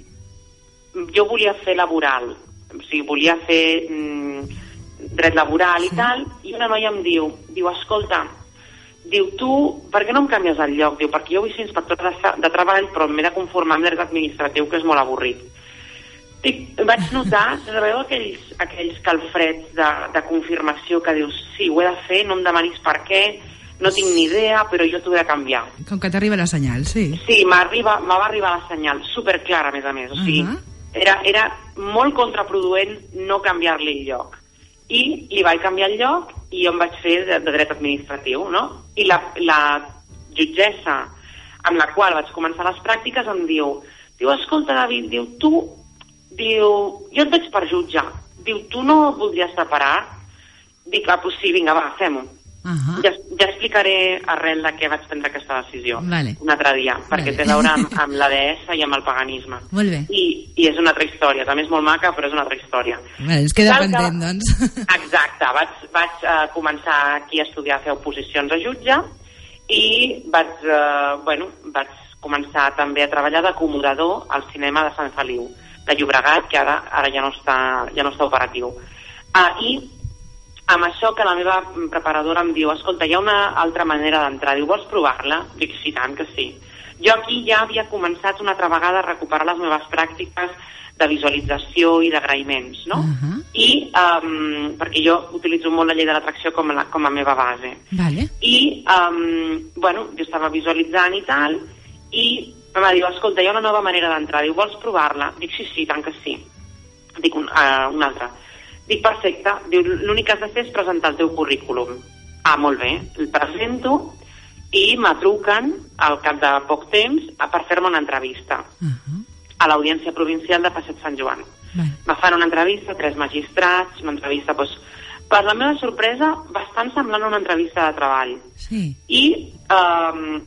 jo volia fer laboral, o sigui, volia fer mm, dret laboral i tal, i una noia em diu, diu, escolta, diu, tu, per què no em canvies el lloc? Diu, perquè jo vull ser inspector de, de treball, però m'he de conformar amb l'erg administratiu, que és molt avorrit. Dic, vaig notar, <laughs> sabeu aquells, aquells calfreds de, de confirmació que dius, sí, ho he de fer, no em demanis per què, no tinc ni idea, però jo t'ho he de canviar. Com que t'arriba la senyal, sí. Sí, m'arriba- me va arribar la senyal, superclara, a més a més. O sigui, Ahà. era, era molt contraproduent no canviar-li el lloc. I li vaig canviar el lloc i jo em vaig fer de, de dret administratiu, no? I la, la jutgessa amb la qual vaig començar les pràctiques em diu, diu, escolta, David, diu, tu, diu, jo et veig per jutge, diu, tu no voldries separar? Dic, ah, pues sí, vinga, va, fem-ho. Ahà. Ja, ja explicaré arrel de què vaig prendre aquesta decisió Vale. un altre dia, perquè Vale. té a veure amb, amb la deessa i amb el paganisme. Molt bé. I, I és una altra història, també és molt maca, però és una altra història. Vale, ens queda Cal que- pendent, doncs. <laughs> Exacte, vaig, vaig uh, començar aquí a estudiar a fer oposicions a jutge i vaig, uh, bueno, vaig començar també a treballar d'acomodador al cinema de Sant Feliu, de Llobregat, que ara, ara ja, no està, ja no està operatiu. Uh, I amb això que la meva preparadora em diu escolta, hi ha una altra manera d'entrar, diu, vols provar-la? Dic, sí, tant que sí. Jo aquí ja havia començat una altra vegada a recuperar les meves pràctiques de visualització i d'agraïments, no? Ahà. I, um, perquè jo utilitzo molt la llei de l'atracció com, la, com a meva base. Vale. I, um, bueno, jo estava visualitzant i tal, i em va dir, escolta, hi ha una nova manera d'entrar, diu, vols provar-la? Dic, sí, sí, tant que sí. Dic, un, uh, una altra. Dic, perfecte. Diu, l'únic que has de fer és presentar el teu currículum. Ah, molt bé. El presento i me truquen al cap de poc temps a- per fer-me una entrevista Ahà. a l'Audiència Provincial de Passeig Sant Joan. Me fan una entrevista, tres magistrats, una entrevista, doncs, per la meva sorpresa, bastant semblant a una entrevista de treball. Sí. I um,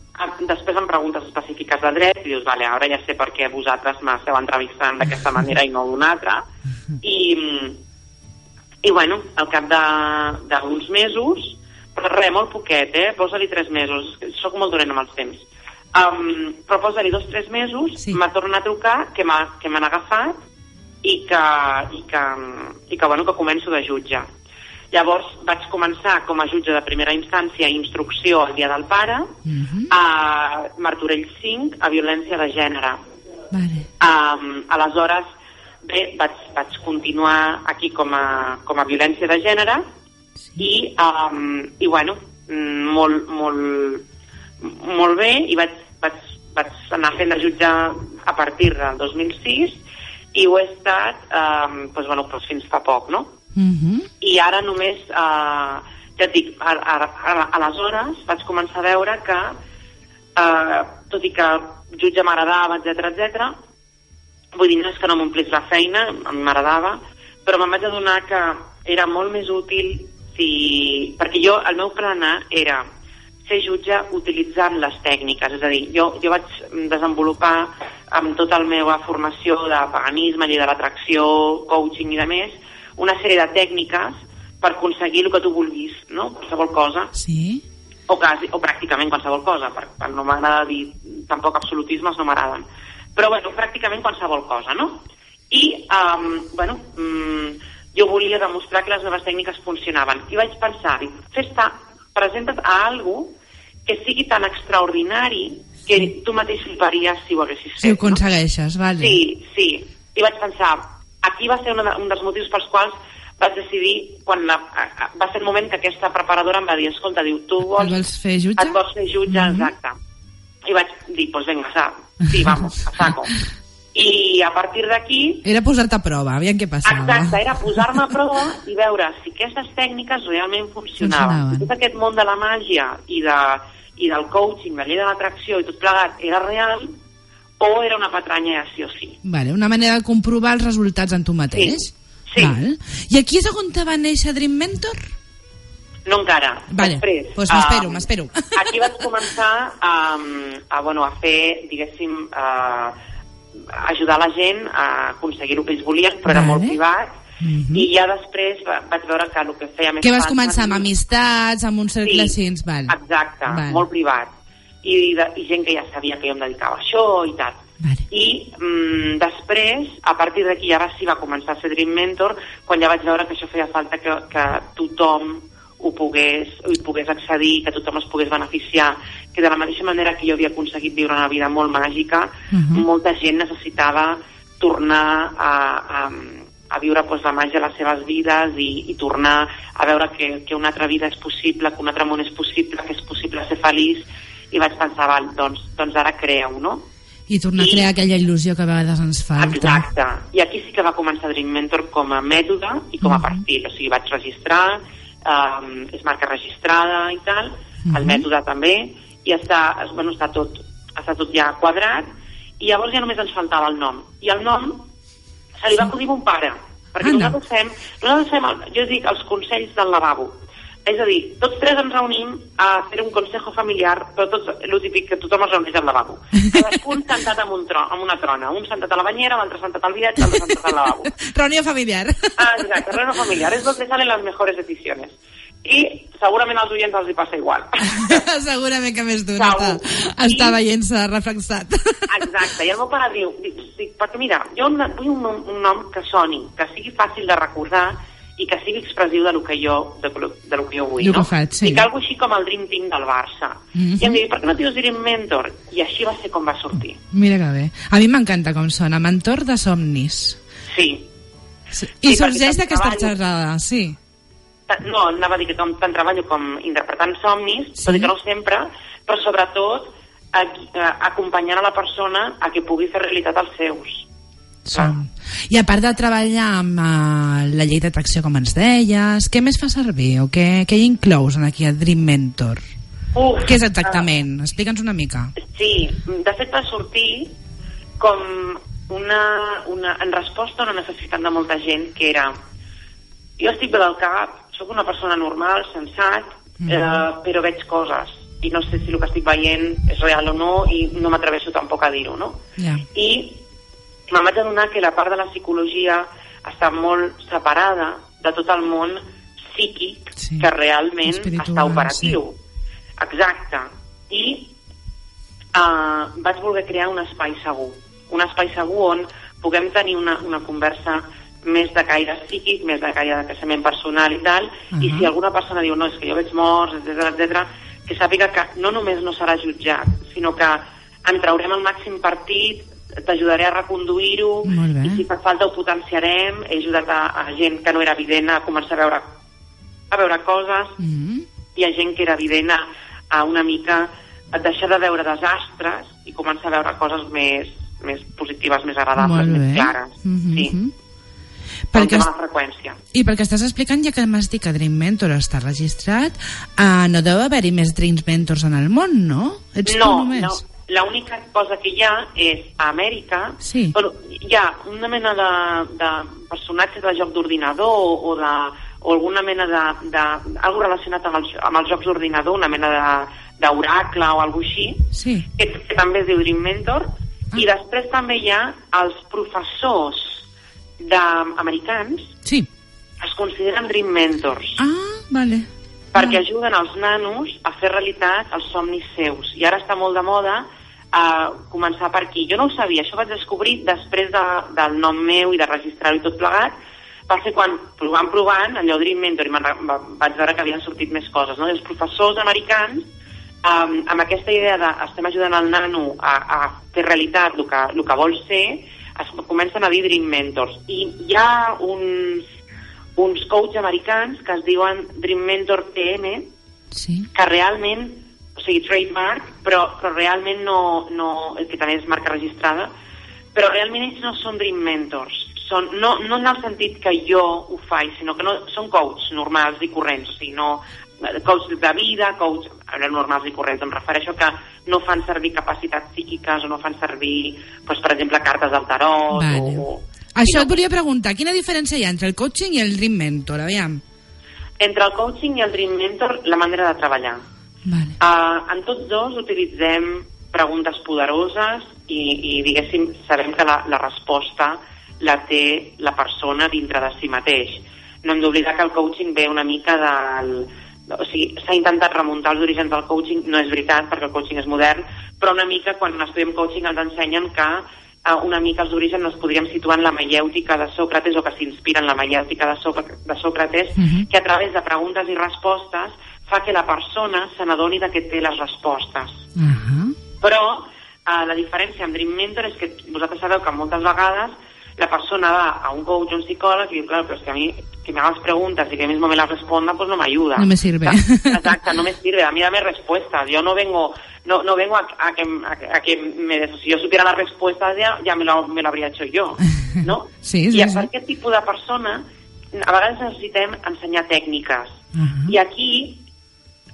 després em preguntes específiques de dret i dius, vale, ara ja sé per què vosaltres m'esteu entrevistant d'aquesta <laughs> manera i no d'una altra. I, I bueno, al cap de- d'uns mesos, però res, molt poquet, eh? Posa-li tres mesos, sóc molt dolent amb els temps. Um, però posa-li dos tres mesos, Sí. m'ha tornat a trucar que m'ha- que m'han agafat i que, i, que, i que, bueno, que començo de jutge. Llavors vaig començar com a jutge de primera instància i instrucció al Dia del Pare, Mhm. a Martorell 5, a violència de gènere. Vale. Um, aleshores, bé, vaig, vaig continuar aquí com a, com a violència de gènere i, um, i bueno, mm, molt, molt, molt bé i vaig, vaig, vaig anar fent de jutge a partir del 2006 i ho he estat um, doncs, bueno, doncs fins fa poc, no? Mhm. i ara només, eh, ja et dic, a, a, a, aleshores vaig començar a veure que, eh, tot i que el jutge m'agradava, etc etc, vull dir, no és que no m'omplís la feina, a m'agradava, però me'n vaig adonar que era molt més útil si... perquè jo, el meu plana era ser jutge utilitzant les tècniques, és a dir, jo, jo vaig desenvolupar amb tota la meva formació de paganisme, llei de l'atracció, coaching i de més, una sèrie de tècniques per aconseguir el que tu vulguis, no? qualsevol cosa, Sí. o, quasi, o pràcticament qualsevol cosa, per, per no m'agrada dir, tampoc absolutismes no m'agraden. Però, bueno, pràcticament qualsevol cosa, no? I, um, bueno, um, jo volia demostrar que les meves tècniques funcionaven. I vaig pensar, dic, fes ta, presenta't a algú que sigui tan extraordinari que tu mateix fliparies si ho haguessis Si ho fet. no? aconsegueixes, vale. Sí, sí. I vaig pensar, aquí va ser de, un dels motius pels quals vaig decidir, quan la, va ser el moment que aquesta preparadora em va dir, escolta, diu, tu vols, Et vols fer jutge? et vols fer jutge, Mhm. exacte. I vaig dir, pues venga, sa, sí, vamos, a saco. I a partir d'aquí, Era posar-te a prova, aviam què passava. exacte, era posar-me a prova i veure si aquestes tècniques realment funcionaven. Funcionaven. Tot aquest món de la màgia i, de, i del coaching, de llei de l'atracció i tot plegat era real o era una patranya sí o sí. Vale, una manera de comprovar els resultats en tu mateix. Sí, sí. Val. I aquí és on te va néixer Dream Mentor? No encara. Vale, Després. doncs m'espero, ah, m'espero. <laughs> Aquí vaig començar a, a, bueno, a fer, diguéssim, a, ajudar la gent a aconseguir el que ells volien, però era Vale. molt privat. Mhm. I ja després va, vaig veure que el que feia més Que vas començar amb amistats, amb un cercle Sí, així, val. Exacte, Vale. molt privat. I, de, I gent que ja sabia que jo em dedicava a això i tal. Vale. I mm, després, a partir d'aquí, ara sí va començar a ser Dream Mentor, quan ja vaig veure que això feia falta que, que tothom ho pogués, hi pogués accedir, que tothom es pogués beneficiar, que de la mateixa manera que jo havia aconseguit viure una vida molt màgica, uh -huh. molta gent necessitava tornar a, a, a viure pues, la màgia a les seves vides i, i tornar a veure que, que una altra vida és possible, que un altre món és possible, que és possible ser feliç, i vaig pensar, val, doncs, doncs ara crea-ho, no? I tornar I, a crear aquella il·lusió que a vegades ens falta. Exacte. I aquí sí que va començar Dream Mentor com a mètode i com a uh -huh. perfil. O sigui, vaig registrar, um, és marca registrada i tal, uh -huh. el mètode també, i està, bueno, està, tot, està tot ja quadrat, i llavors ja només ens faltava el nom. I el nom se li va acudir mon pare, perquè nosaltres fem, nosaltres fem el, jo dic, els consells del lavabo. És a dir, tots tres ens reunim a fer un consejo familiar, però tots, el típic que tothom es reuneix al lavabo. Cadascun <laughs> sentat amb, un tron, amb una trona. Un sentat a la banyera, l'altre sentat al viatge, l'altre sentat al lavabo. <laughs> reunió familiar. Ah, exacte, reunió familiar. És donde salen les mejores decisiones. I segurament als oients els hi passa igual. <laughs> segurament que més d'un està, està veient-se reflexat. Exacte, i el meu pare diu, dic, perquè mira, jo vull un, un nom que soni, que sigui fàcil de recordar i que sigui expressiu de lo que jo, de, de lo que jo vull, no? Faig, sí. I que algo així com el Dream Team del Barça. Mm -hmm. I em diu, per què no dius Dream Mentor? I així va ser com va sortir. Mira que bé. A mi m'encanta com sona, mentor de somnis. Sí. sí. I sí, sorgeix d'aquesta xerrada, sí. No, anava a dir que com, tant treballo com interpretant somnis, sí. tot i que no sempre, però sobretot a, a, acompanyant a la persona a que pugui fer realitat els seus. Som. I a part de treballar amb uh, la llei d'atracció, com ens deies, què més fa servir o què, què hi inclous en aquí a Dream Mentor? Uf, què és exactament? Uh, Explica'ns una mica. Sí, de fet va sortir com una, una, en resposta a una necessitat de molta gent que era jo estic bé del cap, sóc una persona normal, sensat, mm -hmm. eh, però veig coses i no sé si el que estic veient és real o no i no m'atreveixo tampoc a dir-ho, no? Yeah. I me'n vaig adonar que la part de la psicologia està molt separada de tot el món psíquic sí. que realment Espiritual, està operatiu. Sí. Exacte. I uh, vaig voler crear un espai segur. Un espai segur on puguem tenir una, una conversa més de caire psíquic, més de caire de creixement personal i tal, uh -huh. i si alguna persona diu no, és que jo veig morts, etc etc, que sàpiga que no només no serà jutjat, sinó que en traurem el màxim partit t'ajudaré a reconduir-ho i si fa falta ho potenciarem he ajudat a, a gent que no era evident a començar a veure a veure coses mm -hmm. i a gent que era evident a, a una mica a deixar de veure desastres i començar a veure coses més, més positives, més agradables, més clares mm -hmm. sí perquè la freqüència. I perquè estàs explicant, ja que m'has dit que Dream Mentor està registrat, uh, no deu haver-hi més Dream Mentors en el món, no? Ets no, tu només? no, L'única cosa que hi ha és a Amèrica, sí. bueno, hi ha una mena de, de personatges de joc d'ordinador o, o, de, o alguna mena de, de algo relacionat amb els, amb els jocs d'ordinador, una mena d'oracle o alguna així, sí. que, que també es diu Dream Mentor, ah. i després també hi ha els professors americans sí. es consideren Dream Mentors. Ah, vale perquè ah. ajuden els nanos a fer realitat els somnis seus. I ara està molt de moda a començar per aquí. Jo no ho sabia, això vaig descobrir després de, del nom meu i de registrar-ho i tot plegat, va ser quan, provant, provant, allò Dream Mentor, i vaig veure que havien sortit més coses. No? I els professors americans, um, amb aquesta idea de estem ajudant el nano a, a fer realitat el que, el que vol ser, es comencen a dir Dream Mentors. I hi ha uns, uns coach americans que es diuen Dream Mentor TM, sí. que realment o sigui, trademark, però, però realment no, no, que també és marca registrada, però realment ells no són Dream Mentors. Són, no, no en el sentit que jo ho faig, sinó que no, són coaches normals i corrents, o sigui, no coach de vida, coach normals i corrents. Em refereixo que no fan servir capacitats psíquiques o no fan servir, doncs, per exemple, cartes del tarot vale. o... Això et volia preguntar, quina diferència hi ha entre el coaching i el Dream Mentor? Aviam. Entre el coaching i el Dream Mentor, la manera de treballar. Vale. Uh, en tots dos utilitzem preguntes poderoses i, i diguéssim, sabem que la, la resposta la té la persona dintre de si mateix. No hem d'oblidar que el coaching ve una mica del... O sigui, s'ha intentat remuntar els orígens del coaching, no és veritat, perquè el coaching és modern, però una mica quan estudiem coaching ens ensenyen que eh, una mica els orígens ens podríem situar en la maièutica de Sòcrates o que s'inspira en la maièutica de, Sòcrates, de Sòcrates, uh -huh. que a través de preguntes i respostes fa que la persona se n'adoni que té les respostes. Uh -huh. Però eh, la diferència amb Dream Mentor és que vosaltres sabeu que moltes vegades la persona va a un coach o un psicòleg i diu, claro, però és que a mi que me hagas preguntas y que mismo me las responda, pues no me ayuda. No me sirve. Exacto, no me sirve. A mí dame respuestas. Yo no vengo no, no vengo a, a, que, a, a que me, si yo supiera las respuestas ya, ya me, lo, me lo habría hecho yo, no? <laughs> sí, sí, I a sí. aquest tipus de persona a vegades necessitem ensenyar tècniques. Uh -huh. I aquí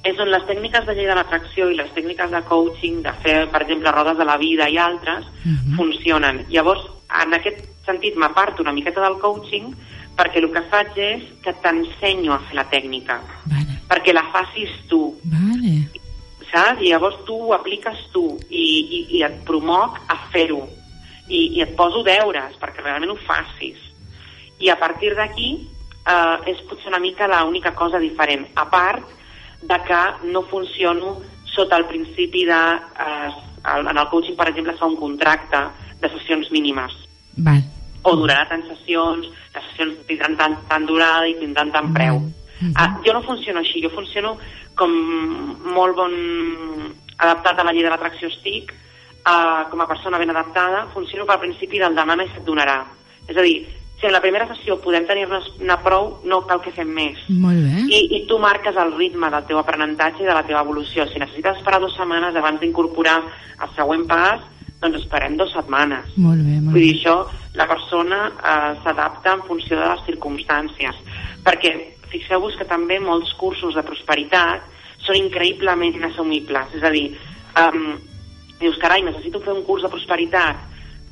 és on les tècniques de llei de l'atracció i les tècniques de coaching, de fer, per exemple, rodes de la vida i altres, uh -huh. funcionen. Llavors, en aquest sentit, m'aparto una miqueta del coaching perquè el que faig és que t'ensenyo a fer la tècnica. Vale. Perquè la facis tu. Vale saps? I llavors tu ho apliques tu i, i, i et promoc a fer-ho I, i et poso deures perquè realment ho facis i a partir d'aquí eh, és potser una mica l'única cosa diferent a part de que no funciono sota el principi de eh, en el coaching per exemple fa un contracte de sessions mínimes Val. o durarà tant sessions les sessions tindran tant, tant durada i tindran tant preu Mm -hmm. uh, jo no funciono així, jo funciono com molt bon adaptat a la llei de l'atracció estic, uh, com a persona ben adaptada, funciono pel principi del demà i se't donarà. És a dir, si en la primera sessió podem tenir-ne prou, no cal que fem més. Molt bé. I, I tu marques el ritme del teu aprenentatge i de la teva evolució. Si necessites esperar dues setmanes abans d'incorporar el següent pas, doncs esperem dues setmanes. Molt bé, molt Vull dir, això, la persona eh, s'adapta en funció de les circumstàncies. Perquè fixeu-vos que també molts cursos de prosperitat són increïblement inassumibles. És a dir, um, dius, carai, necessito fer un curs de prosperitat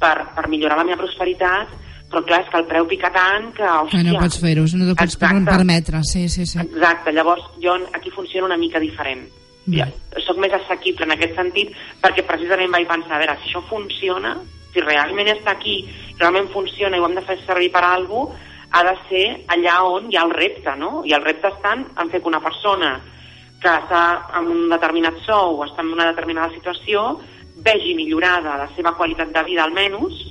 per, per millorar la meva prosperitat, però clar, és que el preu pica tant que, hòstia... Que no pots fer-ho, no t'ho pots Exacte. permetre, sí, sí, sí. Exacte, llavors jo aquí funciona una mica diferent. Ja, soc més assequible en aquest sentit perquè precisament vaig pensar, a veure, si això funciona, si realment està aquí, realment funciona i ho hem de fer servir per a alguna cosa, ha de ser allà on hi ha el repte, no? I el repte està en fer que una persona que està en un determinat sou o està en una determinada situació vegi millorada la seva qualitat de vida almenys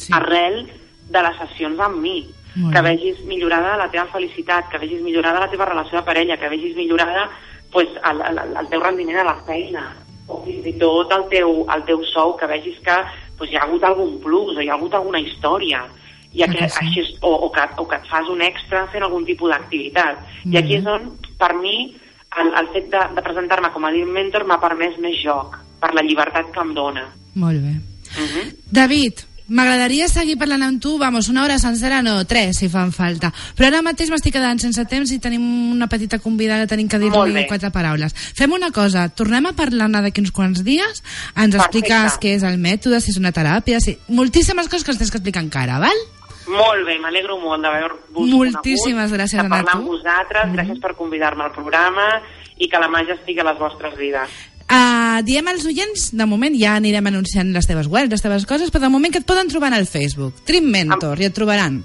sí. arrel de les sessions amb mi. Que vegis millorada la teva felicitat, que vegis millorada la teva relació de parella, que vegis millorada pues, el, el, el teu rendiment a la feina, o fins i tot el teu, el teu sou, que vegis que pues, hi ha hagut algun plus, o hi ha hagut alguna història, i que sí. així, o, o, que, o que et fas un extra fent algun tipus d'activitat. I aquí és on, per mi, el, el fet de, de presentar-me com a Dream Mentor m'ha permès més joc, per la llibertat que em dona. Molt bé. Uh -huh. David, m'agradaria seguir parlant amb tu, vamos, una hora sencera, no, tres, si fan falta. Però ara mateix m'estic quedant sense temps i tenim una petita convidada, tenim que dir-li quatre paraules. Fem una cosa, tornem a parlar-ne d'aquí uns quants dies, ens expliques què és el mètode, si és una teràpia, si... moltíssimes coses que ens tens que explicar encara, val? Molt bé, m'alegro molt d'haver-vos Moltíssimes conegut, gràcies, de parlar amb vosaltres, Mhm. gràcies per convidar-me al programa i que la màgia estigui a les vostres vides. Uh, diem als oients, de moment ja anirem anunciant les teves webs, les teves coses, però de moment que et poden trobar en el Facebook. Dream Mentor, i et trobaran.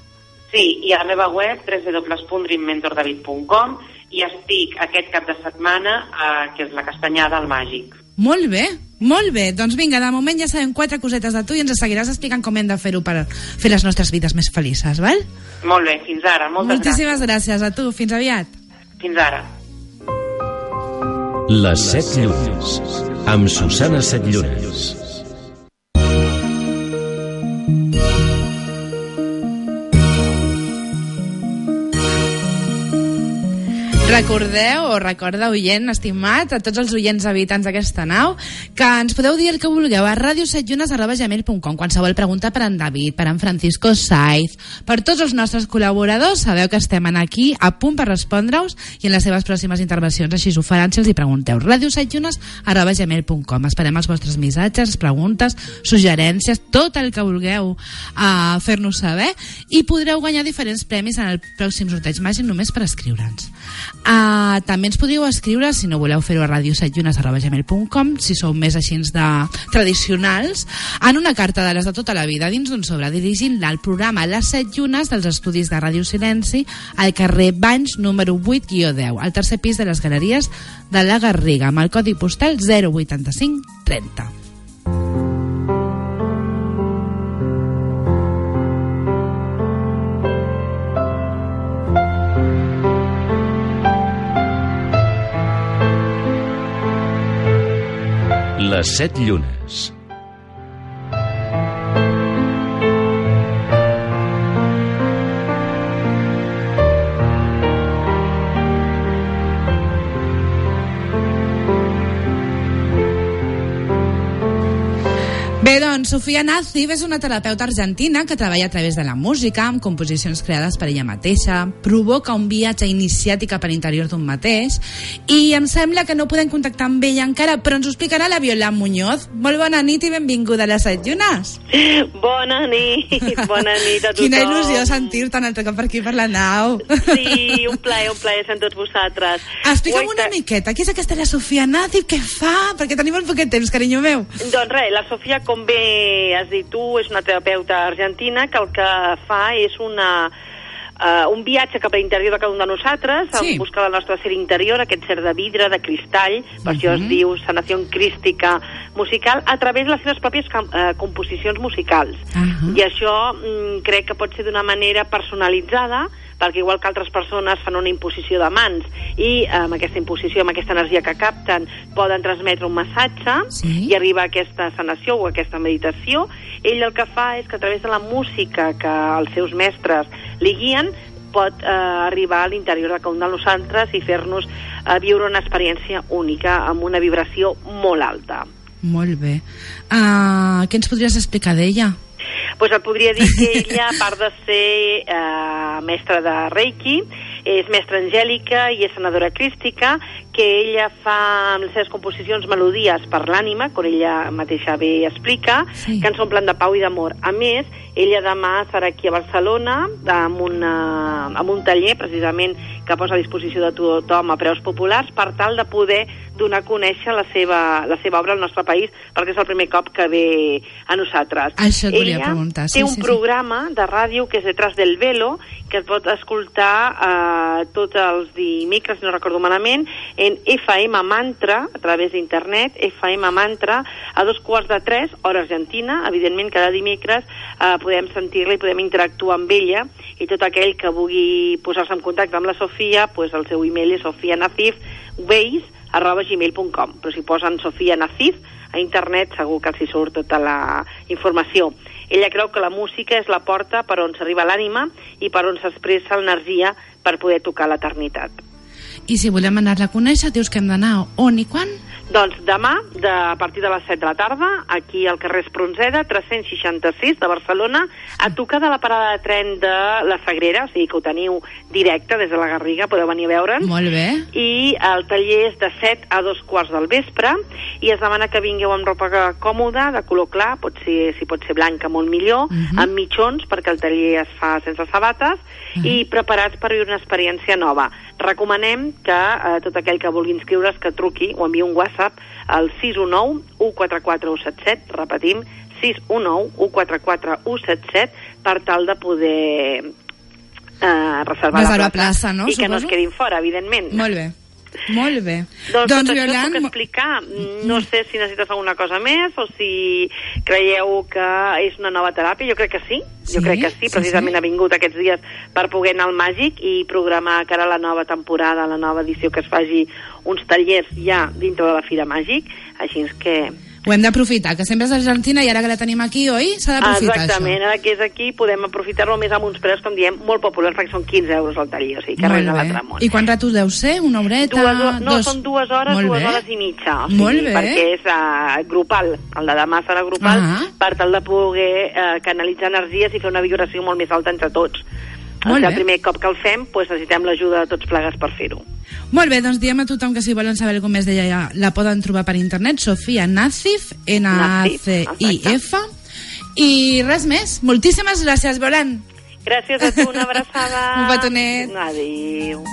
Sí, i a la meva web, www.dreammentordavid.com, i estic aquest cap de setmana, eh, que és la castanyada al Màgic. Molt bé, molt bé. Doncs vinga, de moment ja sabem quatre cosetes de tu i ens seguiràs explicant com hem de fer-ho per fer les nostres vides més felices, val? Molt bé, fins ara. Moltes Moltíssimes gràcies a tu. Fins aviat. gràcies. Fins ara. Les set llunes. Amb Susana Setllures. Recordeu, o recorda, oient, estimat, a tots els oients habitants d'aquesta nau, que ens podeu dir el que vulgueu a radiosetjunes.gmail.com qualsevol pregunta per en David, per en Francisco Saiz, per tots els nostres col·laboradors, sabeu que estem aquí a punt per respondre-us i en les seves pròximes intervencions així ho faran si els hi pregunteu. radiosetjunes.gmail.com Esperem els vostres missatges, preguntes, suggerències, tot el que vulgueu uh, fer-nos saber i podreu guanyar diferents premis en el pròxim sorteig màgic només per escriure'ns. Uh, també ens podríeu escriure, si no voleu fer-ho a radiosetjunes.gmail.com, si sou més així de tradicionals, en una carta de les de tota la vida, dins d'un sobre, dirigint-la al programa Les Set Llunes dels estudis de Ràdio Silenci, al carrer Banys, número 8-10, al tercer pis de les galeries de la Garriga, amb el codi postal 08530. Les set llunes. Bé, doncs, Sofia Nazif és una terapeuta argentina que treballa a través de la música, amb composicions creades per ella mateixa, provoca un viatge iniciàtic per l'interior d'un mateix, i em sembla que no podem contactar amb ella encara, però ens ho explicarà la Viola Muñoz. Molt bona nit i benvinguda a les set llunes. Bona nit, bona nit a <laughs> tothom. Quina il·lusió sentir-te un altre cop per aquí per la nau. Sí, un plaer, un plaer ser amb tots vosaltres. Explica'm una miqueta, qui és aquesta la Sofia Nazif, què fa? Perquè tenim molt poquet temps, carinyo meu. Doncs res, la Sofia, com bé has dit tu, és una terapeuta argentina que el que fa és una, uh, un viatge cap a l'interior de cada un de nosaltres, Sí. en busca del nostre ser interior, aquest ser de vidre, de cristall, per això Mhm. es diu sanació crística musical, a través de les seves pròpies eh, composicions musicals. Ahà. I això mm, crec que pot ser d'una manera personalitzada, perquè igual que altres persones fan una imposició de mans i amb aquesta imposició, amb aquesta energia que capten, poden transmetre un massatge Sí. i arribar a aquesta sanació o aquesta meditació, ell el que fa és que a través de la música que els seus mestres li guien pot eh, arribar a l'interior de cada un de nosaltres i fer-nos eh, viure una experiència única amb una vibració molt alta. Molt bé. Uh, què ens podries explicar d'ella? Pues et podria dir que ella, a part de ser eh, mestra de Reiki, és mestra angèlica i és sanadora crística, que ella fa amb les seves composicions melodies per l'ànima, com ella mateixa bé explica, Sí. que ens omplen de pau i d'amor. A més, ella demà serà aquí a Barcelona amb, una, amb un taller, precisament, que posa a disposició de tothom a preus populars per tal de poder donar a conèixer la seva, la seva obra al nostre país, perquè és el primer cop que ve a nosaltres. Això et volia Ella preguntar, sí, té un sí, sí. programa de ràdio que és Detrás del Velo, que es pot escoltar eh, tots els dimecres, si no recordo malament, en FM Mantra, a través d'internet, FM Mantra, a dos quarts de tres, hora argentina, evidentment cada dimecres eh, podem sentir-la i podem interactuar amb ella, i tot aquell que vulgui posar-se en contacte amb la Sofia, pues el seu email és sofianacifweis arroba gmail.com, però si posen Sofia Nacif a internet segur que els hi surt tota la informació. Ella creu que la música és la porta per on s'arriba l'ànima i per on s'expressa l'energia per poder tocar l'eternitat. I si volem anar-la a conèixer, dius que hem d'anar on i quan? Doncs demà, de, a partir de les 7 de la tarda, aquí al carrer Espronceda, 366 de Barcelona, a tocar de la parada de tren de la Sagrera, o sigui que ho teniu directe des de la Garriga, podeu venir a veure'ns. Molt bé. i el taller és de 7 a 2 quarts del vespre i es demana que vingueu amb ropa còmoda, de color clar, pot ser, si pot ser blanca molt millor, Mhm. amb mitjons perquè el taller es fa sense sabates i preparats per viure una experiència nova. Recomanem que eh, tot aquell que vulgui inscriure's que truqui o enviï un WhatsApp al 619 144 177, repetim, 619 144 177 per tal de poder eh, reservar, Reservar la plaça, no? I que no es Suposo. quedin fora, evidentment. Molt bé. Molt bé. Doncs, doncs tot Violant, això puc explicar. No sé si necessites alguna cosa més o si creieu que és una nova teràpia. Jo crec que sí. Sí, Jo crec que sí. sí, Precisament sí. ha vingut aquests dies per poder anar al Màgic i programar cara a la nova temporada, la nova edició, que es faci uns tallers ja dintre de la Fira Màgic. Així que... Ho hem d'aprofitar, que sempre és argentina i ara que la tenim aquí, oi? S'ha d'aprofitar Exactament, això. ara que és aquí podem aprofitar-lo més amb uns preus, com diem, molt populars, perquè són 15 euros al taller, o sigui que res de Molt l'altre bé. món. I quants ratos deu ser? Una horeta? Dues, no, dos? són dues hores, Molt dues bé. hores i mitja. O sigui, Molt bé. Perquè és uh, grupal. El de demà serà grupal Ah. per tal de poder uh, canalitzar energies i fer una vibració molt més alta entre tots. Molt el bé. primer cop que el fem, pues, necessitem l'ajuda de tots plegats per fer-ho. Molt bé, doncs diem a tothom que si volen saber alguna més d'ella ja la poden trobar per internet, Sofia Nazif, N-A-C-I-F. I res més. Moltíssimes gràcies, Violant. Gràcies a tu, una abraçada. <laughs> Un petonet. Adéu.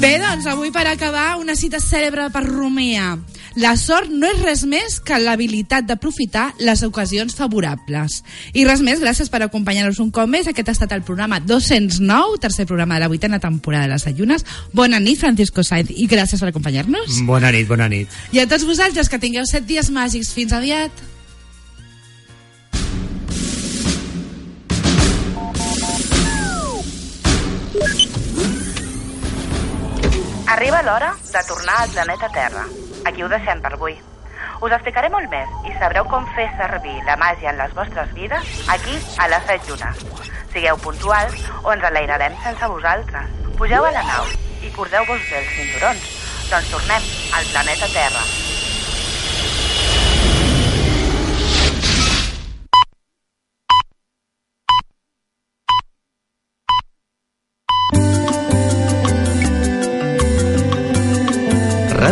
Bé, doncs avui per acabar una cita cèlebre per Romea. La sort no és res més que l'habilitat d'aprofitar les ocasions favorables. I res més, gràcies per acompanyar-nos un cop més. Aquest ha estat el programa 209, tercer programa de la vuitena temporada de les Ayunes. Bona nit, Francisco Sainz, i gràcies per acompanyar-nos. Bona nit, bona nit. I a tots vosaltres, que tingueu set dies màgics. Fins aviat. Arriba l'hora de tornar al planeta Terra. Aquí ho deixem per avui. Us explicaré molt més i sabreu com fer servir la màgia en les vostres vides aquí a les 7 llunes. Sigueu puntuals o ens enlairarem sense vosaltres. Pugeu a la nau i cordeu-vos bé els cinturons. Doncs tornem al planeta Terra.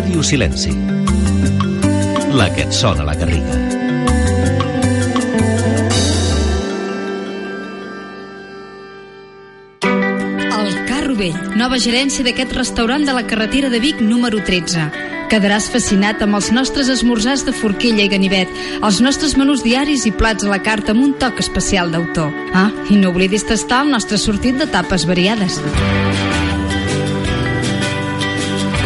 Ràdio Silenci. La que et sona la garriga. El Carro Vell, nova gerència d'aquest restaurant de la carretera de Vic número 13. Quedaràs fascinat amb els nostres esmorzars de forquilla i ganivet, els nostres menús diaris i plats a la carta amb un toc especial d'autor. Ah, i no oblidis tastar el nostre sortit de tapes variades.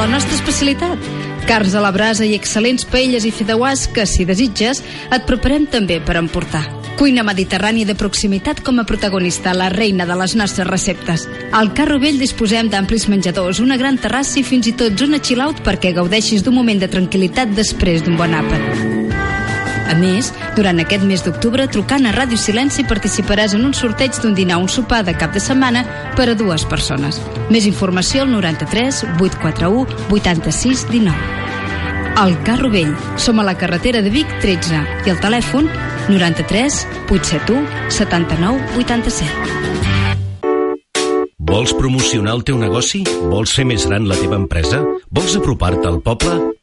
La nostra especialitat? Cars a la brasa i excel·lents paelles i fideuàs que, si desitges, et preparem també per emportar. Cuina mediterrània de proximitat com a protagonista, la reina de les nostres receptes. Al Carro Vell disposem d'amplis menjadors, una gran terrassa i fins i tot zona chill-out perquè gaudeixis d'un moment de tranquil·litat després d'un bon àpat. A més, durant aquest mes d'octubre, trucant a Ràdio Silenci participaràs en un sorteig d'un dinar o un sopar de cap de setmana per a dues persones. Més informació al 93 841 86 19. El Carro Vell. Som a la carretera de Vic 13 i el telèfon 93 871 79 87. Vols promocionar el teu negoci? Vols fer més gran la teva empresa? Vols apropar-te al poble?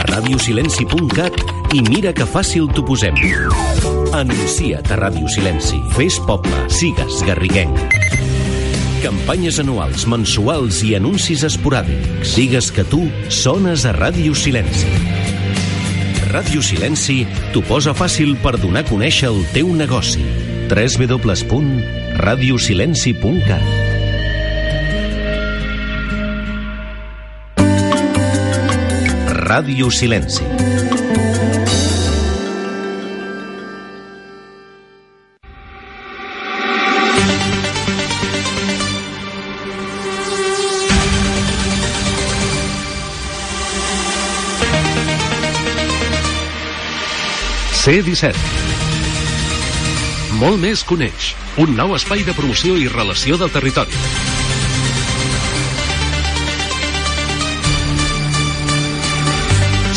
A radiosilenci.cat i mira que fàcil t'ho posem. Anuncia't a Ràdio Silenci. Fes poble, sigues garriguenc. Campanyes anuals, mensuals i anuncis esporàdics. Digues que tu sones a Ràdio Silenci. Ràdio Silenci t'ho posa fàcil per donar a conèixer el teu negoci. www.radiosilenci.cat Ràdio Silenci. C17. Molt més coneix. Un nou espai de promoció i relació del territori.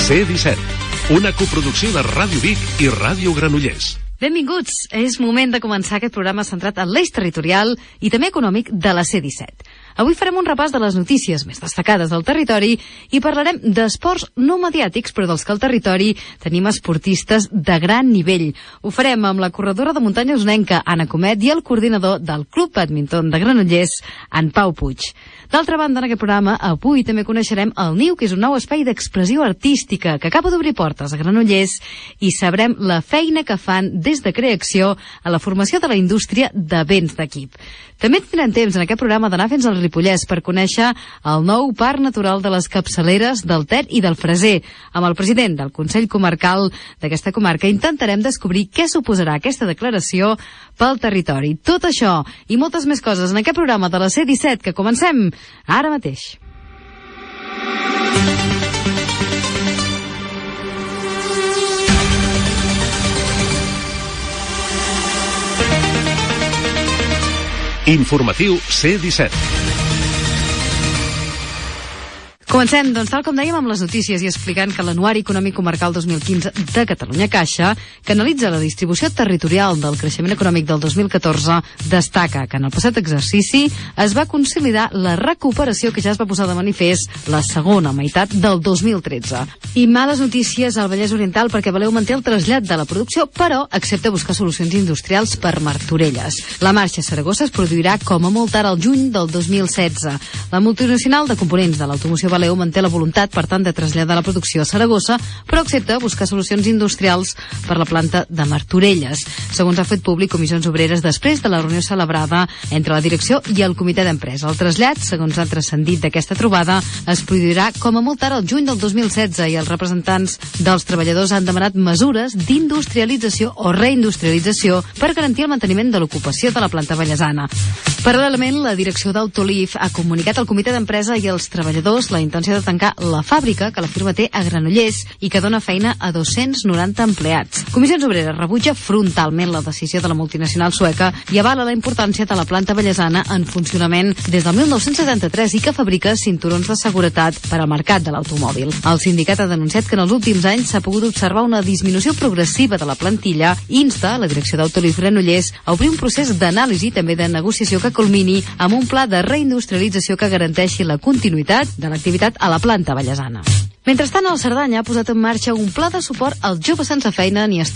C17. Una coproducció de Ràdio Vic i Ràdio Granollers. Benvinguts! És moment de començar aquest programa centrat en l'eix territorial i també econòmic de la C-17. Avui farem un repàs de les notícies més destacades del territori i parlarem d'esports no mediàtics, però dels que al territori tenim esportistes de gran nivell. Ho farem amb la corredora de muntanya usnenca, Anna Comet, i el coordinador del Club Badminton de Granollers, en Pau Puig. D'altra banda, en aquest programa, avui també coneixerem el Niu, que és un nou espai d'expressió artística que acaba d'obrir portes a Granollers i sabrem la feina que fan des de creació a la formació de la indústria de béns d'equip. També tindrem temps en aquest programa d'anar fins al Ripollès per conèixer el nou parc natural de les capçaleres del Ter i del Freser. Amb el president del Consell Comarcal d'aquesta comarca intentarem descobrir què suposarà aquesta declaració pel territori. Tot això i moltes més coses en aquest programa de la C-17 que comencem ara mateix. Informatiu C17. Comencem, doncs, tal com dèiem, amb les notícies i explicant que l'Anuari Econòmic Comarcal 2015 de Catalunya Caixa, que analitza la distribució territorial del creixement econòmic del 2014, destaca que en el passat exercici es va consolidar la recuperació que ja es va posar de manifest la segona meitat del 2013. I males notícies al Vallès Oriental perquè Valeu manté el trasllat de la producció, però accepta buscar solucions industrials per Martorelles. La marxa a Saragossa es produirà com a molt tard al juny del 2016. La multinacional de components de l'automoció Valeu manté la voluntat, per tant, de traslladar la producció a Saragossa, però accepta buscar solucions industrials per la planta de Martorelles. Segons ha fet públic Comissions Obreres després de la reunió celebrada entre la direcció i el comitè d'empresa. El trasllat, segons ha transcendit d'aquesta trobada, es produirà com a molt tard el juny del 2016 i els representants dels treballadors han demanat mesures d'industrialització o reindustrialització per garantir el manteniment de l'ocupació de la planta ballesana. Paral·lelament, la direcció d'Autolif ha comunicat al comitè d'empresa i als treballadors la intenció de tancar la fàbrica que la firma té a Granollers i que dona feina a 290 empleats. Comissions Obreres rebutja frontalment la decisió de la multinacional sueca i avala la importància de la planta bellesana en funcionament des del 1973 i que fabrica cinturons de seguretat per al mercat de l'automòbil. El sindicat ha denunciat que en els últims anys s'ha pogut observar una disminució progressiva de la plantilla i insta la direcció d'Autolif Granollers a obrir un procés d'anàlisi i també de negociació que culmini amb un pla de reindustrialització que garanteixi la continuïtat de l'activitat a la planta ballesana. Mentrestant, el Cerdanya ha posat en marxa un pla de suport als joves sense feina ni